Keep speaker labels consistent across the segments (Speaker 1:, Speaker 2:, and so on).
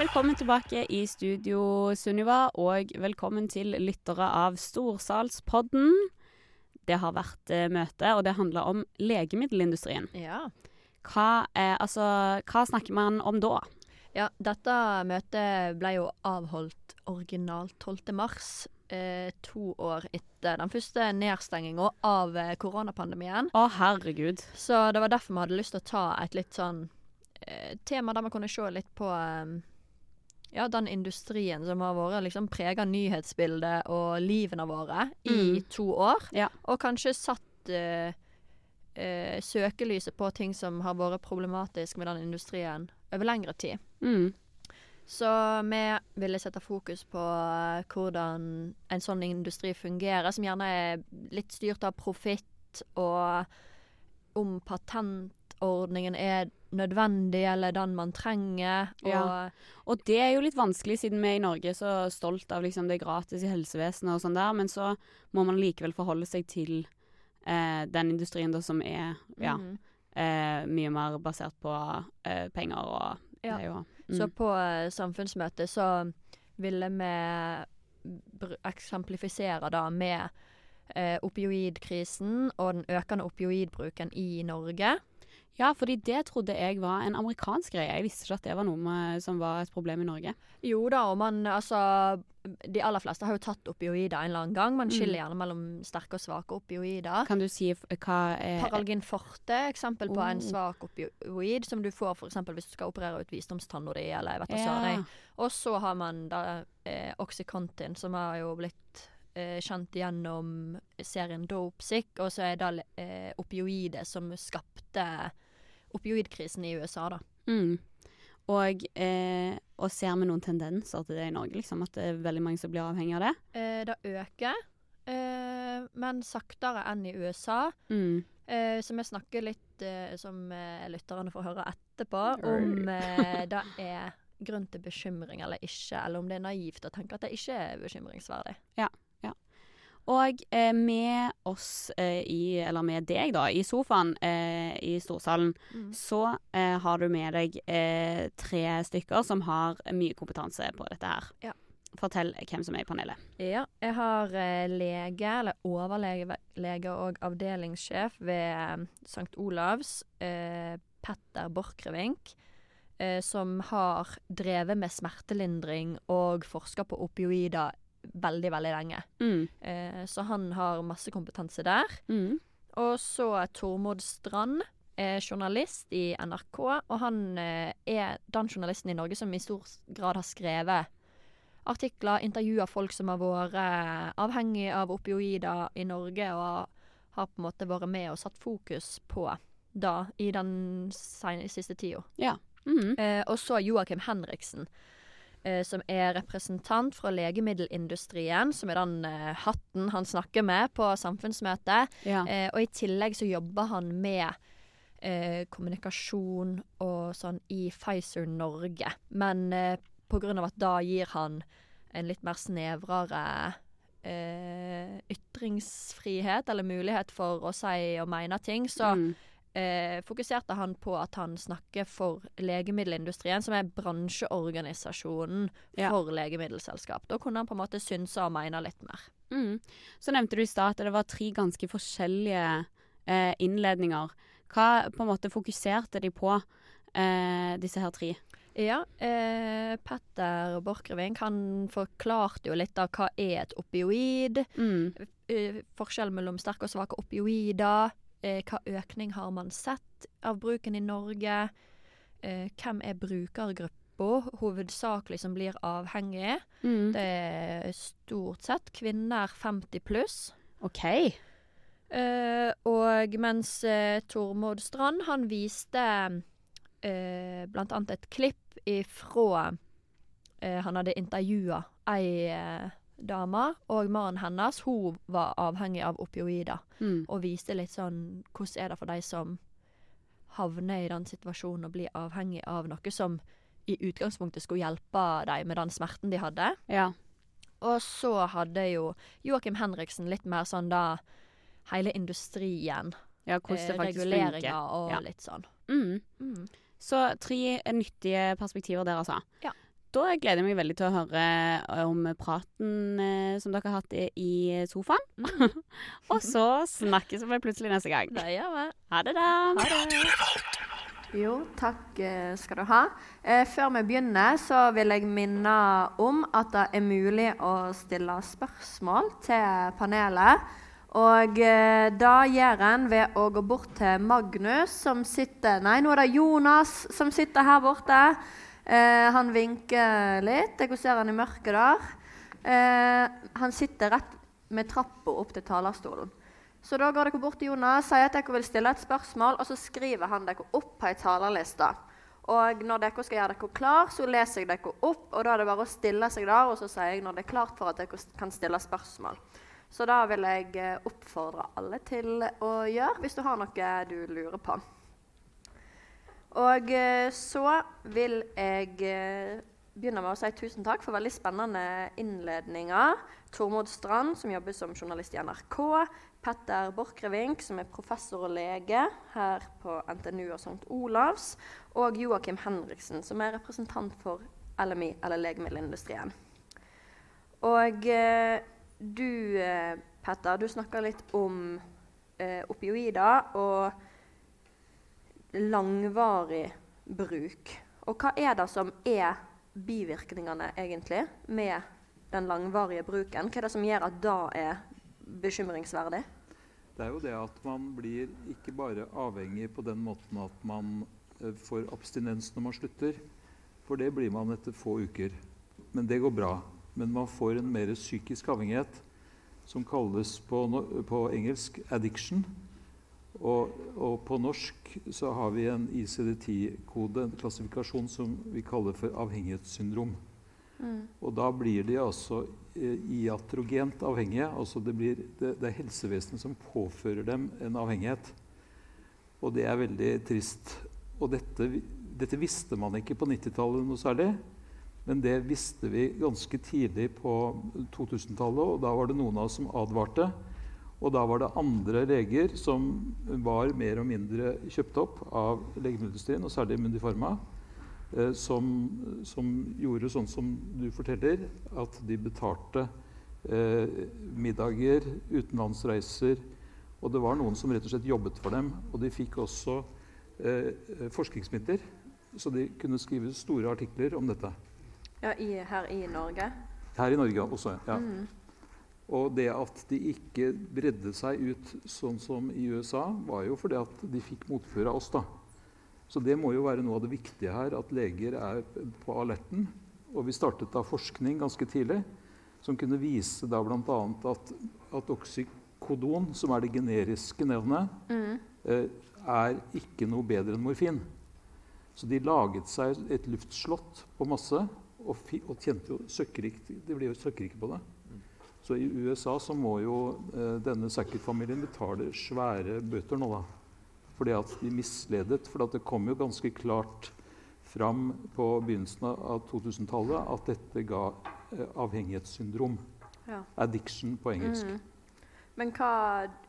Speaker 1: Velkommen tilbake i studio, Sunniva, og velkommen til lyttere av Storsalspodden. Det har vært eh, møte, og det handler om legemiddelindustrien.
Speaker 2: Ja.
Speaker 1: Hva, eh, altså, hva snakker man om da?
Speaker 2: ja. Dette møtet ble jo avholdt originalt 12. mars, eh, to år etter den første nedstenginga av eh, koronapandemien.
Speaker 1: Å, herregud.
Speaker 2: Så det var derfor vi hadde lyst til å ta et litt sånn eh, tema der vi kunne se litt på eh, ja, den industrien som har vært liksom prega nyhetsbildet og livene våre i
Speaker 1: Mm.
Speaker 2: to år.
Speaker 1: Ja.
Speaker 2: Og kanskje satt uh, uh, søkelyset på ting som har vært problematisk med den industrien over lengre tid.
Speaker 1: Mm.
Speaker 2: Så vi ville sette fokus på eh, hvordan en sånn industri fungerer, som gjerne er litt styrt av profitt, og om patentordningen er nødvendig eller den man trenger. Og
Speaker 1: Ja. Og det er jo litt vanskelig, siden vi i Norge er så stolt av liksom det er gratis i helsevesenet og sånn der, men så må man likevel forholde seg til eh, den industrien da som er ja,
Speaker 2: Mhm.
Speaker 1: eh, mye mer basert på eh, penger og
Speaker 2: Ja.
Speaker 1: det er jo
Speaker 2: Så
Speaker 1: mm.
Speaker 2: på eh, samfunnsmøtet så ville vi eksemplifisere da med eh, opioidkrisen og den økende opioidbruken i Norge.
Speaker 1: Ja, fordi det trodde jeg var en amerikansk greie. Jeg visste ikke at det var noe med, som var et problem i Norge.
Speaker 2: Jo da, og man altså De aller fleste har jo tatt opioider en eller annen gang. Man
Speaker 1: Mm.
Speaker 2: skiller gjerne mellom sterke og svake opioider.
Speaker 1: Kan du si hva er
Speaker 2: Paralgin forte, eksempel på en
Speaker 1: Oh.
Speaker 2: svak opioid som du får f.eks. hvis du skal operere ut visdomstanna di, eller vet da
Speaker 1: Ja.
Speaker 2: søren. Og så har man da eh, Oxycontin, som har jo blitt kjent gjennom serien Dopesick, og så er det eh, opioider som skapte opioidkrisen i USA, da.
Speaker 1: Mm. Og, eh, og ser vi noen tendenser til det i Norge? Liksom, at det er veldig mange som blir avhengig av det?
Speaker 2: Eh, det øker, eh, men saktere enn i USA.
Speaker 1: Mm.
Speaker 2: Eh, så vi snakker litt, eh, som eh, lytterne får høre etterpå, om eh, det er grunn til bekymring eller ikke, eller om det er naivt å tenke at det ikke er bekymringsverdig.
Speaker 1: Og eh, med oss eh, i, eller med deg da, i sofaen eh, i storsalen, så eh, har du med deg eh, tre stykker som har mye kompetanse på dette her.
Speaker 2: Ja.
Speaker 1: Fortell hvem som er i panelet.
Speaker 2: Ja, jeg har eh, lege, eller overlege lege og avdelingssjef ved St. Olavs, eh, Petter Borchgrevink, eh, som har drevet med smertelindring og forska på opioider veldig, veldig lenge.
Speaker 1: Mm.
Speaker 2: Eh, så han har masse kompetanse der.
Speaker 1: Mm.
Speaker 2: Og så Tormod Strand, er journalist i NRK, og han eh, er den journalisten i Norge som i stor grad har skrevet artikler, intervjuer folk som har vært eh, avhengig av opioider i Norge, og har på en måte vært med og satt fokus på da i den siste tida.
Speaker 1: Ja. Mm.
Speaker 2: Eh, og så Joakim Henriksen, eh, som er representant fra legemiddelindustrien, som er den eh, hatten han snakker med på samfunnsmøtet.
Speaker 1: ja.
Speaker 2: Eh, og i tillegg så jobber han med eh, kommunikasjon og sånn i Pfizer Norge. Men eh, av at da gir han en litt mer snevrere eh, ytringsfrihet, eller mulighet for å si og mene ting, så
Speaker 1: Mm.
Speaker 2: Eh, fokuserte han på at han snakker for legemiddelindustrien, som er bransjeorganisasjonen
Speaker 1: Ja.
Speaker 2: for legemiddelselskap. Da kunne han på en måte synse og mene litt mer.
Speaker 1: Mm. Så nevnte du i stad at det var tre ganske forskjellige eh, innledninger. Hva på en måte fokuserte de på, eh, disse her tre?
Speaker 2: Ja, eh, Petter Borchgrevink han forklarte jo litt av hva er et opioid,
Speaker 1: Mm.
Speaker 2: Forskjellen forskjell mellom sterke og svake opioider, eh, hva økning har man sett av bruken i Norge, eh, hvem er brukergruppa hovedsakelig som blir avhengig.
Speaker 1: Mm.
Speaker 2: Det er stort sett kvinner 50 pluss.
Speaker 1: OK.
Speaker 2: Eh, og mens eh, Tormod Strand, han viste eh, blant annet et klipp ifra eh, Han hadde intervjua ei dame, og mannen hennes hun var avhengig av opioider.
Speaker 1: Mm.
Speaker 2: Og viste litt sånn Hvordan er det for de som havner i den situasjonen og blir avhengig av noe som i utgangspunktet skulle hjelpe dem med den smerten de hadde.
Speaker 1: Ja.
Speaker 2: Og så hadde jo Joakim Henriksen litt mer sånn da hele industrien.
Speaker 1: ja hvordan det
Speaker 2: eh,
Speaker 1: faktisk
Speaker 2: reguleringer
Speaker 1: funker.
Speaker 2: og
Speaker 1: Ja.
Speaker 2: litt sånn.
Speaker 1: Mm.
Speaker 2: Mm.
Speaker 1: Så tre nyttige perspektiver der, altså.
Speaker 2: Ja.
Speaker 1: Da gleder jeg meg veldig til å høre eh, om praten eh, som dere har hatt i, i sofaen.
Speaker 2: Mm.
Speaker 1: Og så snakkes vi plutselig neste gang.
Speaker 2: Det gjør vi.
Speaker 1: Ha det, da.
Speaker 2: Ha det.
Speaker 3: Jo, takk eh, skal du ha. Eh, før vi begynner, så vil jeg minne om at det er mulig å stille spørsmål til panelet. Og eh, da gjør en ved å gå bort til Magnus, som sitter Nei, nå er det Jonas som sitter her borte. Eh, han vinker litt. Jeg ser han i mørket der. Eh, han sitter rett med trappa opp til talerstolen. Så da går dere bort til Jonas, sier at dere vil stille et spørsmål, og så skriver han dere opp på ei talerliste. Og når dere skal gjøre dere klar, så leser jeg dere opp, og da er det bare å stille seg der, og så sier jeg når det er klart for at dere kan stille spørsmål. Så da vil jeg eh, oppfordre alle til å gjøre, hvis du har noe du lurer på. Og eh, så vil jeg eh, begynne med å si tusen takk for veldig spennende innledninger. Tormod Strand, som jobber som journalist i NRK. Petter Borchgrevink, som er professor og lege her på NTNU og St. Olavs. Og Joakim Henriksen, som er representant for LMI, eller legemiddelindustrien. Og eh, du, Petter, du snakka litt om eh, opioider og langvarig bruk. Og hva er det som er bivirkningene, egentlig, med den langvarige bruken? Hva er det som gjør at det er bekymringsverdig?
Speaker 4: Det er jo det at man blir ikke bare avhengig på den måten at man eh, får abstinens når man slutter. For det blir man etter få uker. Men det går bra. Men man får en mer psykisk avhengighet som kalles på, på engelsk 'addiction'. Og, og, på norsk så har vi en ICD-10-kode, en klassifikasjon som vi kaller for avhengighetssyndrom.
Speaker 3: Mm.
Speaker 4: Og da blir de altså eh, iatrogent avhengige. Altså det, blir, det, det er helsevesenet som påfører dem en avhengighet. Og det er veldig trist. Og dette, dette visste man ikke på 90-tallet noe særlig. Men det visste vi ganske tidlig på 2000-tallet, og da var det noen av oss som advarte. Og da var det andre leger som var mer og mindre kjøpt opp av legemiddelindustrien, og særlig Mundiforma, eh, som, som, gjorde sånn som du forteller, at de betalte eh, middager, utenlandsreiser. Og det var noen som rett og slett jobbet for dem. Og de fikk også eh, forskningsmidler, så de kunne skrive store artikler om dette.
Speaker 3: Ja, i, her i Norge?
Speaker 4: Her i Norge også, ja.
Speaker 3: Mm.
Speaker 4: Og det at de ikke bredde seg ut sånn som i USA, var jo fordi at de fikk motføre av oss. da. Så det må jo være noe av det viktige her, at leger er på alerten. Og vi startet da forskning ganske tidlig som kunne vise da bl.a. At, at oksykodon, som er det generiske nevnet,
Speaker 3: Mm.
Speaker 4: eh, er ikke noe bedre enn morfin. Så de laget seg et luftslott på masse og, og tjente jo søkkrikt. De ble jo søkkrike på det. Så i USA så må jo eh, denne Sackett-familien betale svære bøter nå, da. Fordi at de misledet. For det kom jo ganske klart fram på begynnelsen av 2000-tallet at dette ga eh, avhengighetssyndrom.
Speaker 3: Ja.
Speaker 4: Addiction på engelsk.
Speaker 3: Mm. Men hva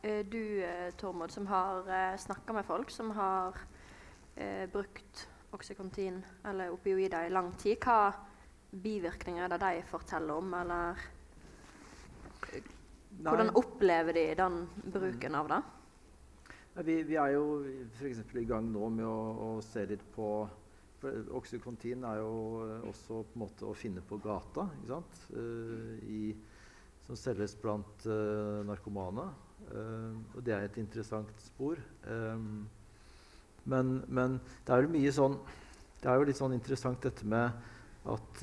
Speaker 3: eh, du, eh, Tormod, som har eh, snakka med folk som har eh, brukt Oxycontin eller opioider i lang tid, hva bivirkninger er det de forteller om, eller hvordan opplever de den bruken av det?
Speaker 5: Vi, vi er jo f.eks. i gang nå med å, å se litt på Oksykontin er jo også på en måte å finne på gata, ikke sant? Uh, i, som selges blant uh, narkomane. Uh, og det er et interessant spor. Um, men, men det er jo mye sånn Det er jo litt sånn interessant dette med at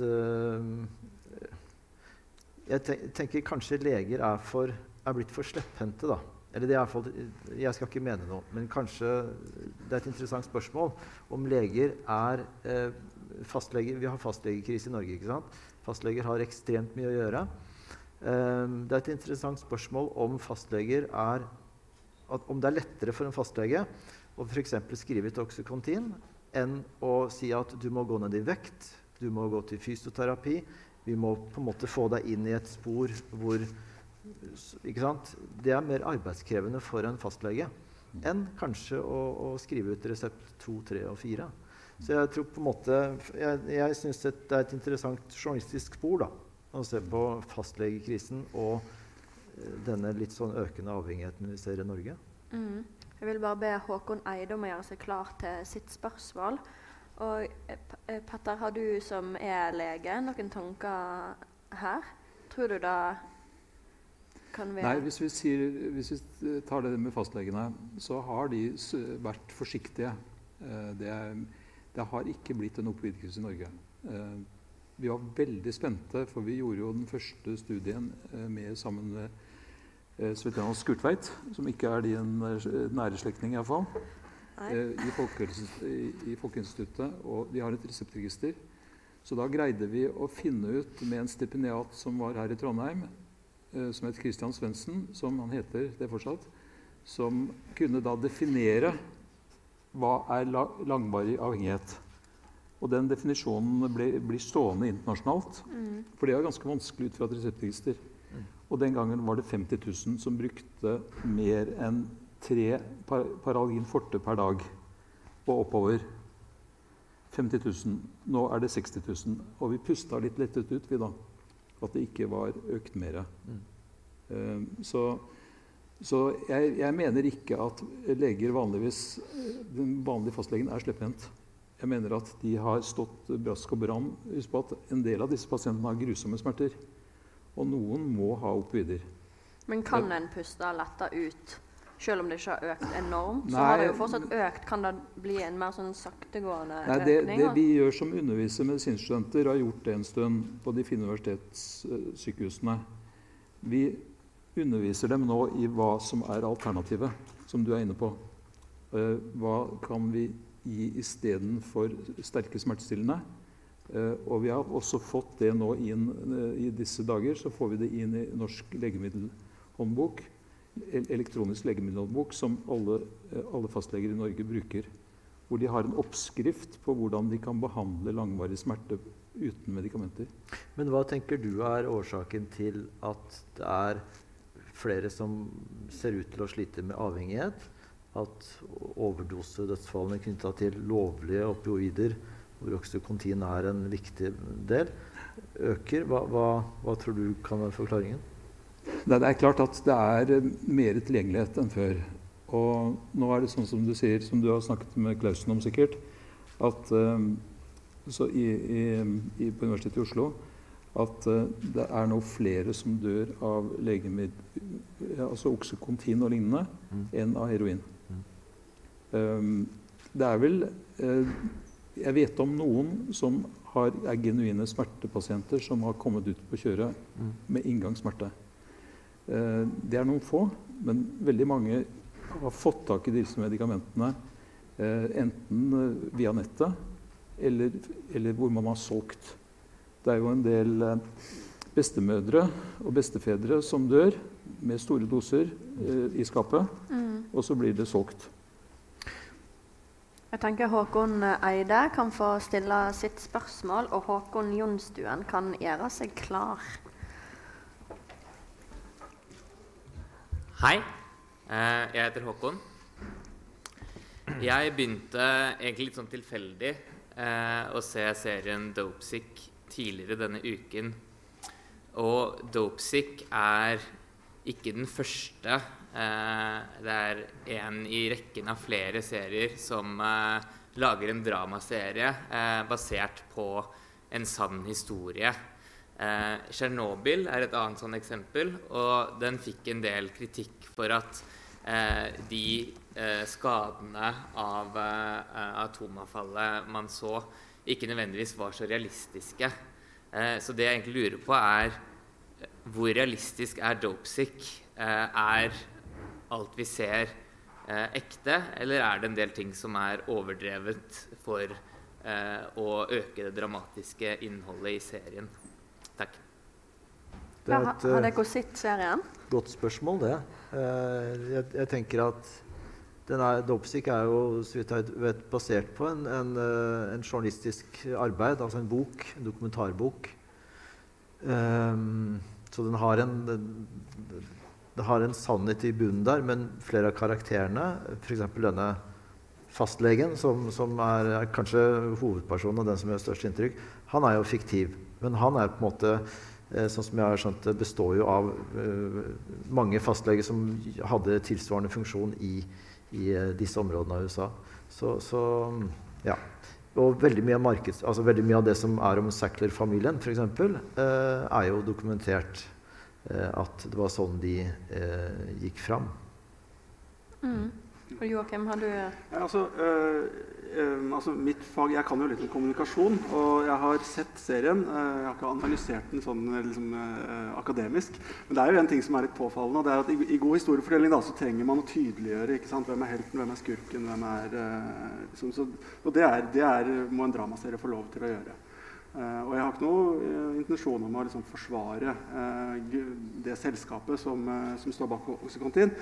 Speaker 5: Jeg tenker kanskje leger er, for, er blitt for slepphendte, da. Eller er i Jeg skal ikke mene noe, men kanskje det er et interessant spørsmål om leger er eh, fastleger, Vi har fastlegekrise i Norge. ikke sant? Fastleger har ekstremt mye å gjøre. Eh, det er et interessant spørsmål om fastleger er at, Om det er lettere for en fastlege å f.eks. skrive ut oksykontin enn å si at du må gå ned i vekt, du må gå til fysioterapi. Vi må på en måte få deg inn i et spor hvor Det er mer arbeidskrevende for en fastlege enn kanskje å, å skrive ut resept 2, 3 og 4. Så jeg tror på en måte, jeg, jeg syns det er et interessant journalistisk spor da, å se på fastlegekrisen og eh, denne litt sånn økende avhengigheten vi ser i Norge.
Speaker 3: Mm. Jeg vil bare be Håkon Eide om å gjøre seg klar til sitt spørsmål. Og eh, eh, Petter, har du som er lege, noen tanker her? Tror du da kan vi
Speaker 4: Nei, hvis vi, sier, hvis vi tar det med fastlegene, så har de vært forsiktige. Eh, det, det har ikke blitt en oppvidelse i Norge. Vi var veldig spente, for vi gjorde jo den første studien med sammen med Svetlana Skurtveit, som ikke er din nære slektning iallfall, i, i Folkeinstituttet. Og de har et reseptregister. Så da greide vi å finne ut med en stipendiat som var her i Trondheim, eh, som het Christian Svendsen, som han heter det fortsatt, som kunne da definere hva er la langvarig avhengighet. Og den definisjonen blir, blir stående internasjonalt. Mm. For det er ganske vanskelig ut fra et reseptregister. Og den gangen var det 50 000 som brukte mer enn tre par Paralgin forte per dag og oppover. 50 000. Nå er det 60 000. Og vi pusta litt lettet ut, vi da. At det ikke var økt mer. Mm. Uh, så, så jeg, jeg, mener ikke at leger vanligvis Den vanlige fastlegen er slepphendt. Jeg mener at de har stått brask og bram. Husk på at en del av disse pasientene har grusomme smerter. Og noen må ha opioider.
Speaker 3: Men kan en puste letta ut selv om det ikke har økt enormt? Nei, så har det jo fortsatt økt. Kan det bli en mer sånn saktegående
Speaker 4: nei, det, økning? Det vi gjør som underviser medisinstudenter, har gjort det en stund på de fine universitetssykehusene. Vi underviser dem nå i hva som er alternativet, som du er inne på. Eh, hva kan vi gi istedenfor sterke smertestillende? Uh, og vi har også fått det nå inn uh, i disse dager. Så får vi det inn i Norsk legemiddelhåndbok, elektronisk legemiddelhåndbok, som alle, uh, alle, fastleger i Norge bruker. Hvor de har en oppskrift på hvordan de kan behandle langvarig smerte uten medikamenter.
Speaker 5: Men hva tenker du er årsaken til at det er flere som ser ut til å slite med avhengighet? At overdosedødsfallene knytta til lovlige opioider hvor oksykontin er en viktig del, øker. Hva, hva, hva tror du kan være forklaringen?
Speaker 4: Det er klart at det er eh, mer tilgjengelighet enn før. Og nå er det sånn som du sier, som du har snakket med Klausen om sikkert, at um, i, i, i, på Universitetet i Oslo at uh, det er nå flere som dør av legemiddel, altså oksykontin og lignende, mm. enn av heroin. Mm. Um, det er vel uh, jeg vet om noen som har, er genuine smertepasienter som har kommet ut på kjøret mm. med inngangssmerte. Eh, det er noen få, men veldig mange har fått tak i disse medikamentene eh, enten eh, via nettet eller, eller, hvor man har solgt. Det er jo en del bestemødre og bestefedre som dør med store doser i skapet, mm. og så blir det solgt.
Speaker 3: Jeg tenker Håkon Eide kan få stille sitt spørsmål, og Håkon Jonstuen kan gjøre seg klar.
Speaker 6: Hei, eh, jeg heter Håkon. Jeg begynte egentlig litt sånn tilfeldig eh, å se serien Dopesick tidligere denne uken. Og Dopesick er ikke den første Eh, det er en i rekken av flere serier som lager en dramaserie basert på en sann historie. Tsjernobyl er et annet sånn eksempel, og den fikk en del kritikk for at de skadene av atomavfallet man så, ikke nødvendigvis var så realistiske. så det jeg egentlig lurer på, er hvor realistisk er Dopesick? er alt vi ser, eh, ekte, eller er det en del ting som er overdrevet for eh, å øke det dramatiske innholdet i serien? Takk.
Speaker 5: Det er et
Speaker 3: har
Speaker 5: eh,
Speaker 3: dere sett serien?
Speaker 5: godt spørsmål, det. Eh, jeg, jeg tenker at den er, Dopesick er jo så vidt jeg vet, basert på en, en, eh, en journalistisk arbeid, altså en bok, en dokumentarbok. Um, så den har en det har en sannhet i bunnen der, men flere av karakterene, f.eks. denne fastlegen, som, som er, er kanskje hovedpersonen og den som gjør størst inntrykk, han er jo fiktiv. Men han er på en måte eh, sånn som jeg har skjønt det, består jo av eh, mange fastleger som hadde tilsvarende funksjon i, i eh, disse områdene av USA. Så, så ja. Og veldig mye, av markeds, altså veldig mye av det som er om Sackler-familien, f.eks., eh, er jo dokumentert at det var sånn de eh, gikk fram.
Speaker 3: Mm. Og Joakim, har du
Speaker 7: Ja, altså, øh, øh, altså, mitt fag, Jeg kan jo litt om kommunikasjon, og jeg har sett serien. Uh, jeg har ikke analysert den sånn øh, liksom, uh, akademisk. Men det er jo en ting som er litt påfallende. og det er at I, i god historiefortelling da, så trenger man å tydeliggjøre ikke sant? hvem er helten, hvem er skurken. hvem er, Uh, liksom, så, Og det, er, det er, må en dramaserie få lov til å gjøre. Eh, og jeg har ikke noe eh, intensjon om å liksom, forsvare eh, det selskapet som, som står bak Oxycontin.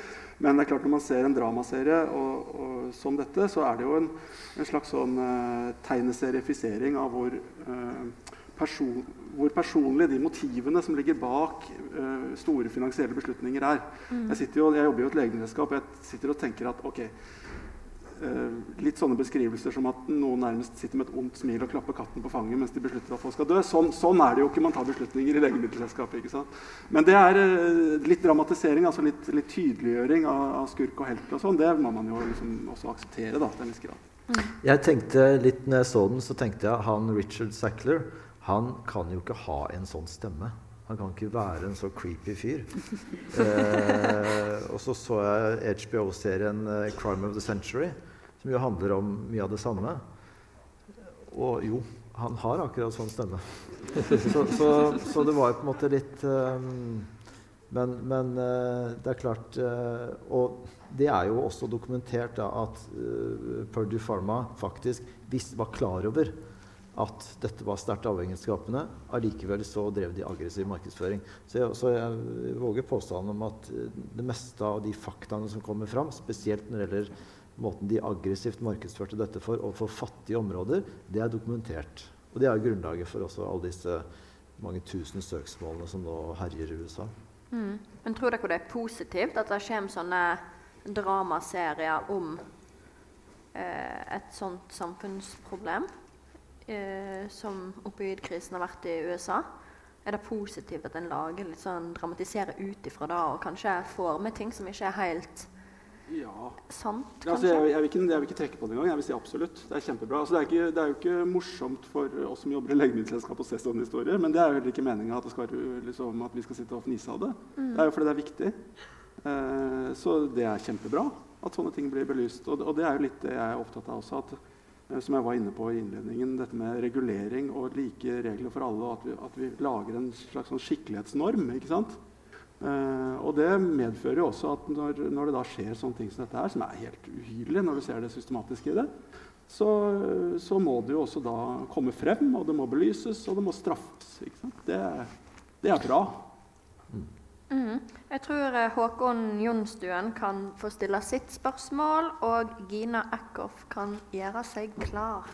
Speaker 7: Men det er klart når man ser en dramaserie og, og, som dette, så er det jo en, en slags sånn tegneseriefisering av hvor, person, hvor personlige de motivene som ligger bak store finansielle beslutninger, er. Jeg, jo, jeg jobber jo i et legemiddelselskap, og jeg sitter og tenker at ok, litt sånne beskrivelser som at noen nærmest sitter med et ondt smil og klapper katten på fanget mens de beslutter at folk skal dø. Sånn, sånn er det jo ikke man tar beslutninger i legemiddelselskapet. ikke sant? Men det er eh, litt dramatisering, altså litt, litt tydeliggjøring av, av skurk og helt og sånn. Det må man jo liksom også akseptere da, til en viss grad.
Speaker 5: Jeg tenkte litt når jeg så den, så tenkte jeg han Richard Sackler han kan jo ikke ha en sånn stemme. Han kan ikke være en så creepy fyr. Eh, og så så jeg HBO-serien eh, 'Crime of the Century', som jo handler om mye av det samme. Og jo, han har akkurat sånn stemme. Så, så, så det var på en måte litt um, men, men eh, det er klart eh, Og det er jo også dokumentert da, at Purdue Pharma faktisk visst var klar over at dette var sterkt avhengighetsskapende. Allikevel så drev de aggressiv markedsføring. Så jeg, så jeg våger påstanden om at det meste av de faktaene som kommer fram, spesielt når det gjelder måten de aggressivt markedsførte dette for overfor fattige områder, det er dokumentert. Og det er grunnlaget for også alle disse mange tusen søksmålene som nå herjer i USA.
Speaker 3: Mm. Men tror dere det er positivt at det kommer sånne dramaserier om eh, et sånt samfunnsproblem eh, som opioidkrisen har vært i USA? Er det positivt at en lager litt sånn, dramatiserer ut ifra det, og kanskje får med ting som ikke er helt
Speaker 7: Ja,
Speaker 3: sant?
Speaker 7: kanskje? altså, jeg, jeg, vil ikke, jeg vil ikke trekke på det engang. Jeg vil si absolutt. Det er kjempebra. Altså, det, er ikke, det er jo ikke morsomt for oss som jobber i legemiddelselskap å se sånne historier, men det er jo heller ikke meninga at, liksom, at vi skal sitte og fnise av det. Det er jo fordi det er viktig. Eh, så det er kjempebra at sånne ting blir belyst. Og, og det er jo litt det jeg er opptatt av også. at eh, som jeg var inne på i innledningen, dette med regulering og like regler for alle, og at vi, at vi lager en slags sånn skikkelighetsnorm. ikke sant? Eh, og det medfører jo også at når, når det da skjer sånne ting som dette her, som er helt uhyrlig når du ser det systematiske i det, så, så må det jo også da komme frem, og det må belyses, og det må straffes. Ikke sant? Det, det er bra.
Speaker 3: Mhm. Jeg tror eh, Håkon Jonstuen kan få stille sitt spørsmål, og Gina Eckhoff kan gjøre seg klar.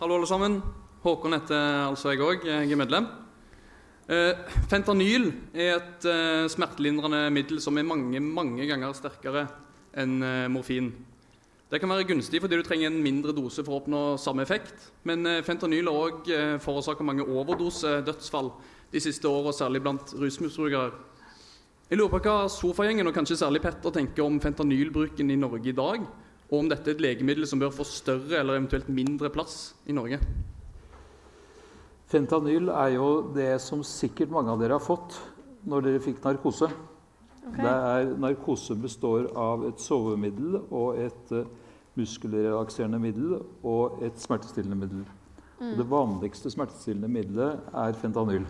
Speaker 8: Hallo, alle sammen. Håkon heter altså jeg òg. Jeg er medlem. Eh, fentanyl er et eh, smertelindrende middel som er mange, mange ganger sterkere enn eh, morfin. Det kan være gunstig fordi du trenger en mindre dose for å oppnå samme effekt. Men fentanyl har òg forårsaka mange overdosedødsfall de siste åra, særlig blant rusmisbrukere. Jeg lurer på hva sofagjengen, og kanskje særlig Petter, tenker om fentanylbruken i Norge i dag, og om dette er et legemiddel som bør få større eller eventuelt mindre plass i Norge.
Speaker 4: Fentanyl er jo det som sikkert mange av dere har fått når dere fikk narkose. Det er, narkose består av et sovemiddel og et uh, muskelrelakserende middel og et smertestillende middel. Og det vanligste smertestillende middelet er fentanyl.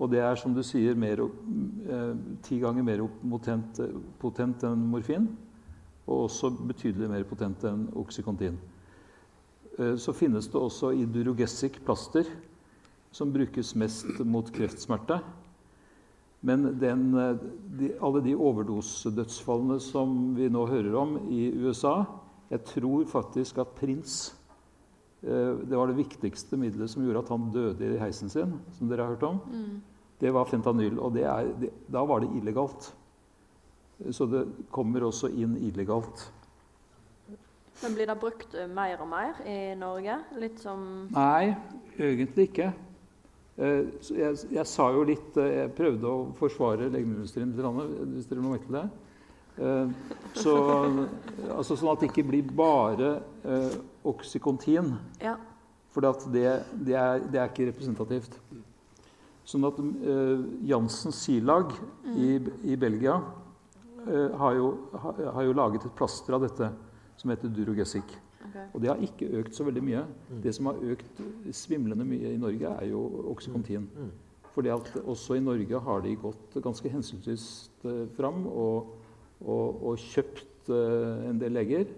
Speaker 4: Og det er, som du sier, mer, eh, ti ganger mer potent, potent enn morfin. Og også betydelig mer potent enn oksykontin. Eh, så finnes det også idurogesic plaster, som brukes mest mot kreftsmerte. Men den, eh, de, alle de overdosedødsfallene som vi nå hører om i USA Jeg tror faktisk at prins eh, Det var det viktigste middelet som gjorde at han døde i heisen sin, som dere har hørt om.
Speaker 2: Mm.
Speaker 4: Det var fentanyl. Og det er, det, da var det illegalt. Så det kommer også inn illegalt.
Speaker 3: Men blir det brukt eh, mer og mer i Norge? Litt som
Speaker 4: Nei, egentlig ikke. Eh, Jeg, jeg sa jo litt eh, Jeg prøvde å forsvare legemiddelindustrien litt, hvis dere må merke det. Eh, Så, altså sånn at det ikke blir bare oksykontin.
Speaker 3: Ja.
Speaker 4: For det, det, er, det er ikke representativt. Sånn at uh, Jansen Silag i, i Belgia uh, har, jo, har, har jo laget et plaster av dette som heter Durogesic. Og det har ikke økt så veldig mye. Det som har økt svimlende mye i Norge, er jo Oxycontin. Fordi at også i Norge har de gått ganske hensynsløst eh, fram og, og, og kjøpt uh, en del leger.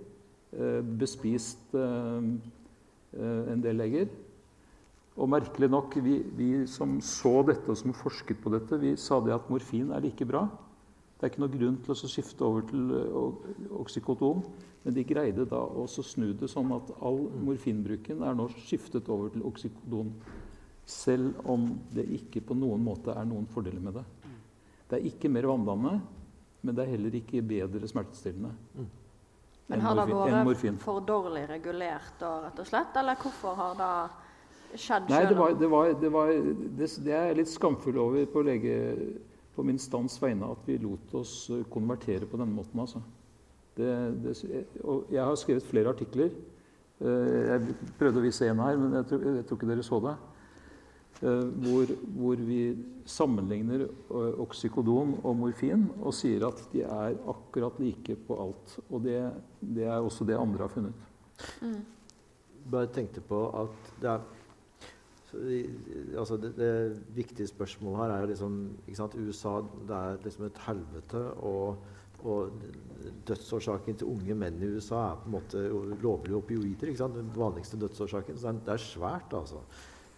Speaker 4: Uh, bespist uh, eh, en del leger. Og merkelig nok, vi, vi som så dette og som forsket på dette, vi sa det at morfin er like bra. Det er ikke noe grunn til å skifte over til eh, oksykoton. Men de greide da å snu det sånn at all morfinbruken er nå skiftet over til oksykodon. Selv om det ikke på noen måte er noen fordeler med det. Det er ikke mer vanndannende, men det er heller ikke bedre smertestillende.
Speaker 3: Men
Speaker 4: enn
Speaker 3: har det vært for dårlig regulert, da, rett og slett? Eller hvorfor har det skjedd
Speaker 4: Nei, det, var, det, var, det, var, det, det er jeg litt skamfull over på, lege, på min stands vegne at vi lot oss eh, konvertere på denne måten. Altså. Det, det, og jeg har skrevet flere artikler. Eh, Jeg prøvde å vise en her, men jeg tror, jeg tror ikke dere så det. Eh, Hvor, hvor vi sammenligner oksykodon og morfin og sier at de er akkurat like på alt. Og det, det er også det andre har funnet.
Speaker 5: bare tenkte på at det er altså det, det viktige spørsmålet her er jo liksom ikke sant, USA det er liksom et helvete. Og, og dødsårsaken til unge menn i USA er på en måte lovlige opioider. ikke sant, Den vanligste dødsårsaken. Så det er, svært, altså.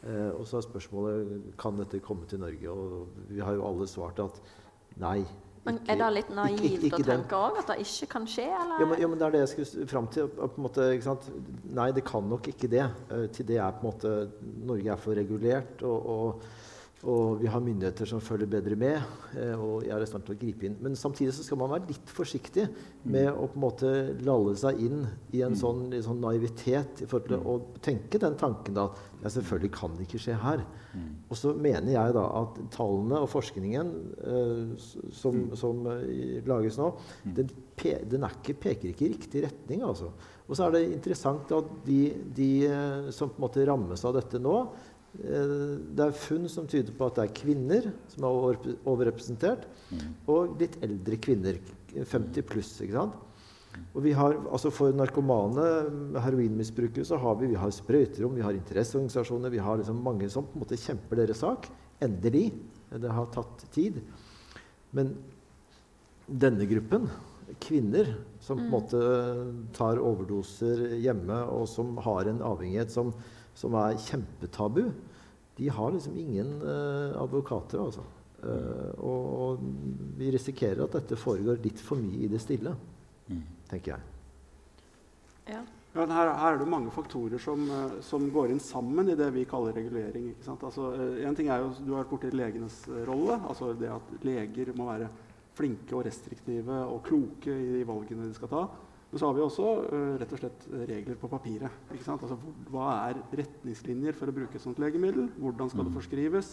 Speaker 5: Eh, og så er spørsmålet kan dette komme til Norge. Og vi har jo alle svart at nei.
Speaker 3: Men
Speaker 5: ikke-
Speaker 3: er det litt naivt
Speaker 5: ikke- ikke
Speaker 3: å tenke òg? At det ikke kan skje, eller?
Speaker 5: ja men, ja, men det er det jeg skulle fram til. Måte, ikke? Nei, det kan nok ikke det. Eh, til det er på en måte Norge er for regulert, og, og, og vi har myndigheter som følger bedre med. eh, og jeg er i stand til å gripe inn. Men samtidig så skal man være litt forsiktig med å på en måte lalle seg inn i en sånn, i sånn naivitet i forhold til å tenke den tanken da at ja, selvfølgelig kan det ikke skje her. Og så mener jeg da at tallene og forskningen eh, som, som eh, lages nå, den, pe den ikke, peker ikke i riktig retning. altså. Og så er det interessant at de, de eh, som på en måte rammes av dette nå, det er funn som tyder på at det er kvinner som er overrepresentert, og litt eldre kvinner. 50 pluss. ikke sant? Og vi har, altså For narkomane heroinmisbrukere så har vi, vi har sprøyterom, vi har interesseorganisasjoner, vi har liksom mange som på en måte kjemper deres sak. Endelig. Det har tatt tid. Men denne gruppen, kvinner som på en måte tar overdoser hjemme, og som har en avhengighet som, som er kjempetabu, de har liksom ingen eh, advokater, altså. Eh, og, og vi risikerer at dette foregår litt for mye i det stille, tenker jeg.
Speaker 3: Ja.
Speaker 7: Ja, her, her er det mange faktorer som, eh, som går inn sammen i det vi kaller regulering. Ikke sant? Altså, en ting er jo, Du har vært borti legenes rolle. altså Det at leger må være flinke og restriktive og kloke i de valgene de skal ta. Men så har vi også eh, rett og slett regler på papiret. Ikke sant? Altså, hva er retningslinjer for å bruke et sånt legemiddel? Hvordan skal det forskrives?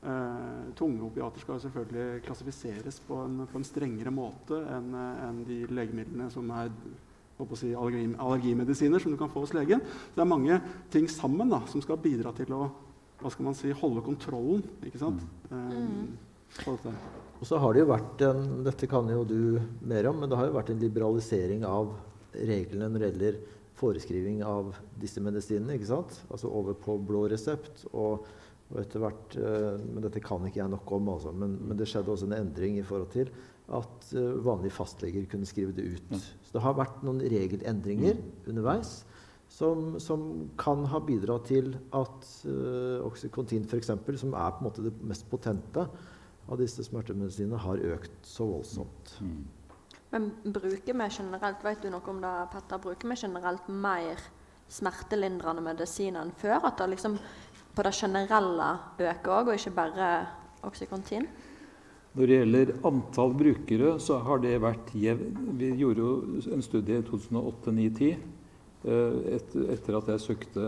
Speaker 7: Eh, tunge opiater skal selvfølgelig klassifiseres på en, på en strengere måte enn en de legemidlene som er si, allergi, allergimedisiner som du kan få hos legen. Så det er mange ting sammen da, som skal bidra til å hva skal man si, holde kontrollen ikke sant? Eh, på dette.
Speaker 5: Og så har det jo vært en, Dette kan jo du mer om, men det har jo vært en liberalisering av reglene når det gjelder foreskriving av disse medisinene. ikke sant? Altså over på blå resept. Og, Og etter hvert, eh, men Dette kan ikke jeg nok om, altså, men, men, det skjedde også en endring i forhold til at uh, vanlige fastleger kunne skrive det ut. Så det har vært noen regelendringer mm. underveis som, som, kan ha bidratt til at uh, oksykontin f.eks., som er på en måte det mest potente av disse smertemedisinene, har økt så voldsomt. Mm.
Speaker 3: Men bruker vi generelt vet du noe om det, Petter, bruker vi generelt mer smertelindrende medisiner enn før? At det liksom på det generelle øker òg, og ikke bare oksykontin?
Speaker 4: Når det gjelder antall brukere, så har det vært jevn. Vi gjorde jo en studie i 2008-2010 Eh, et, etter at jeg søkte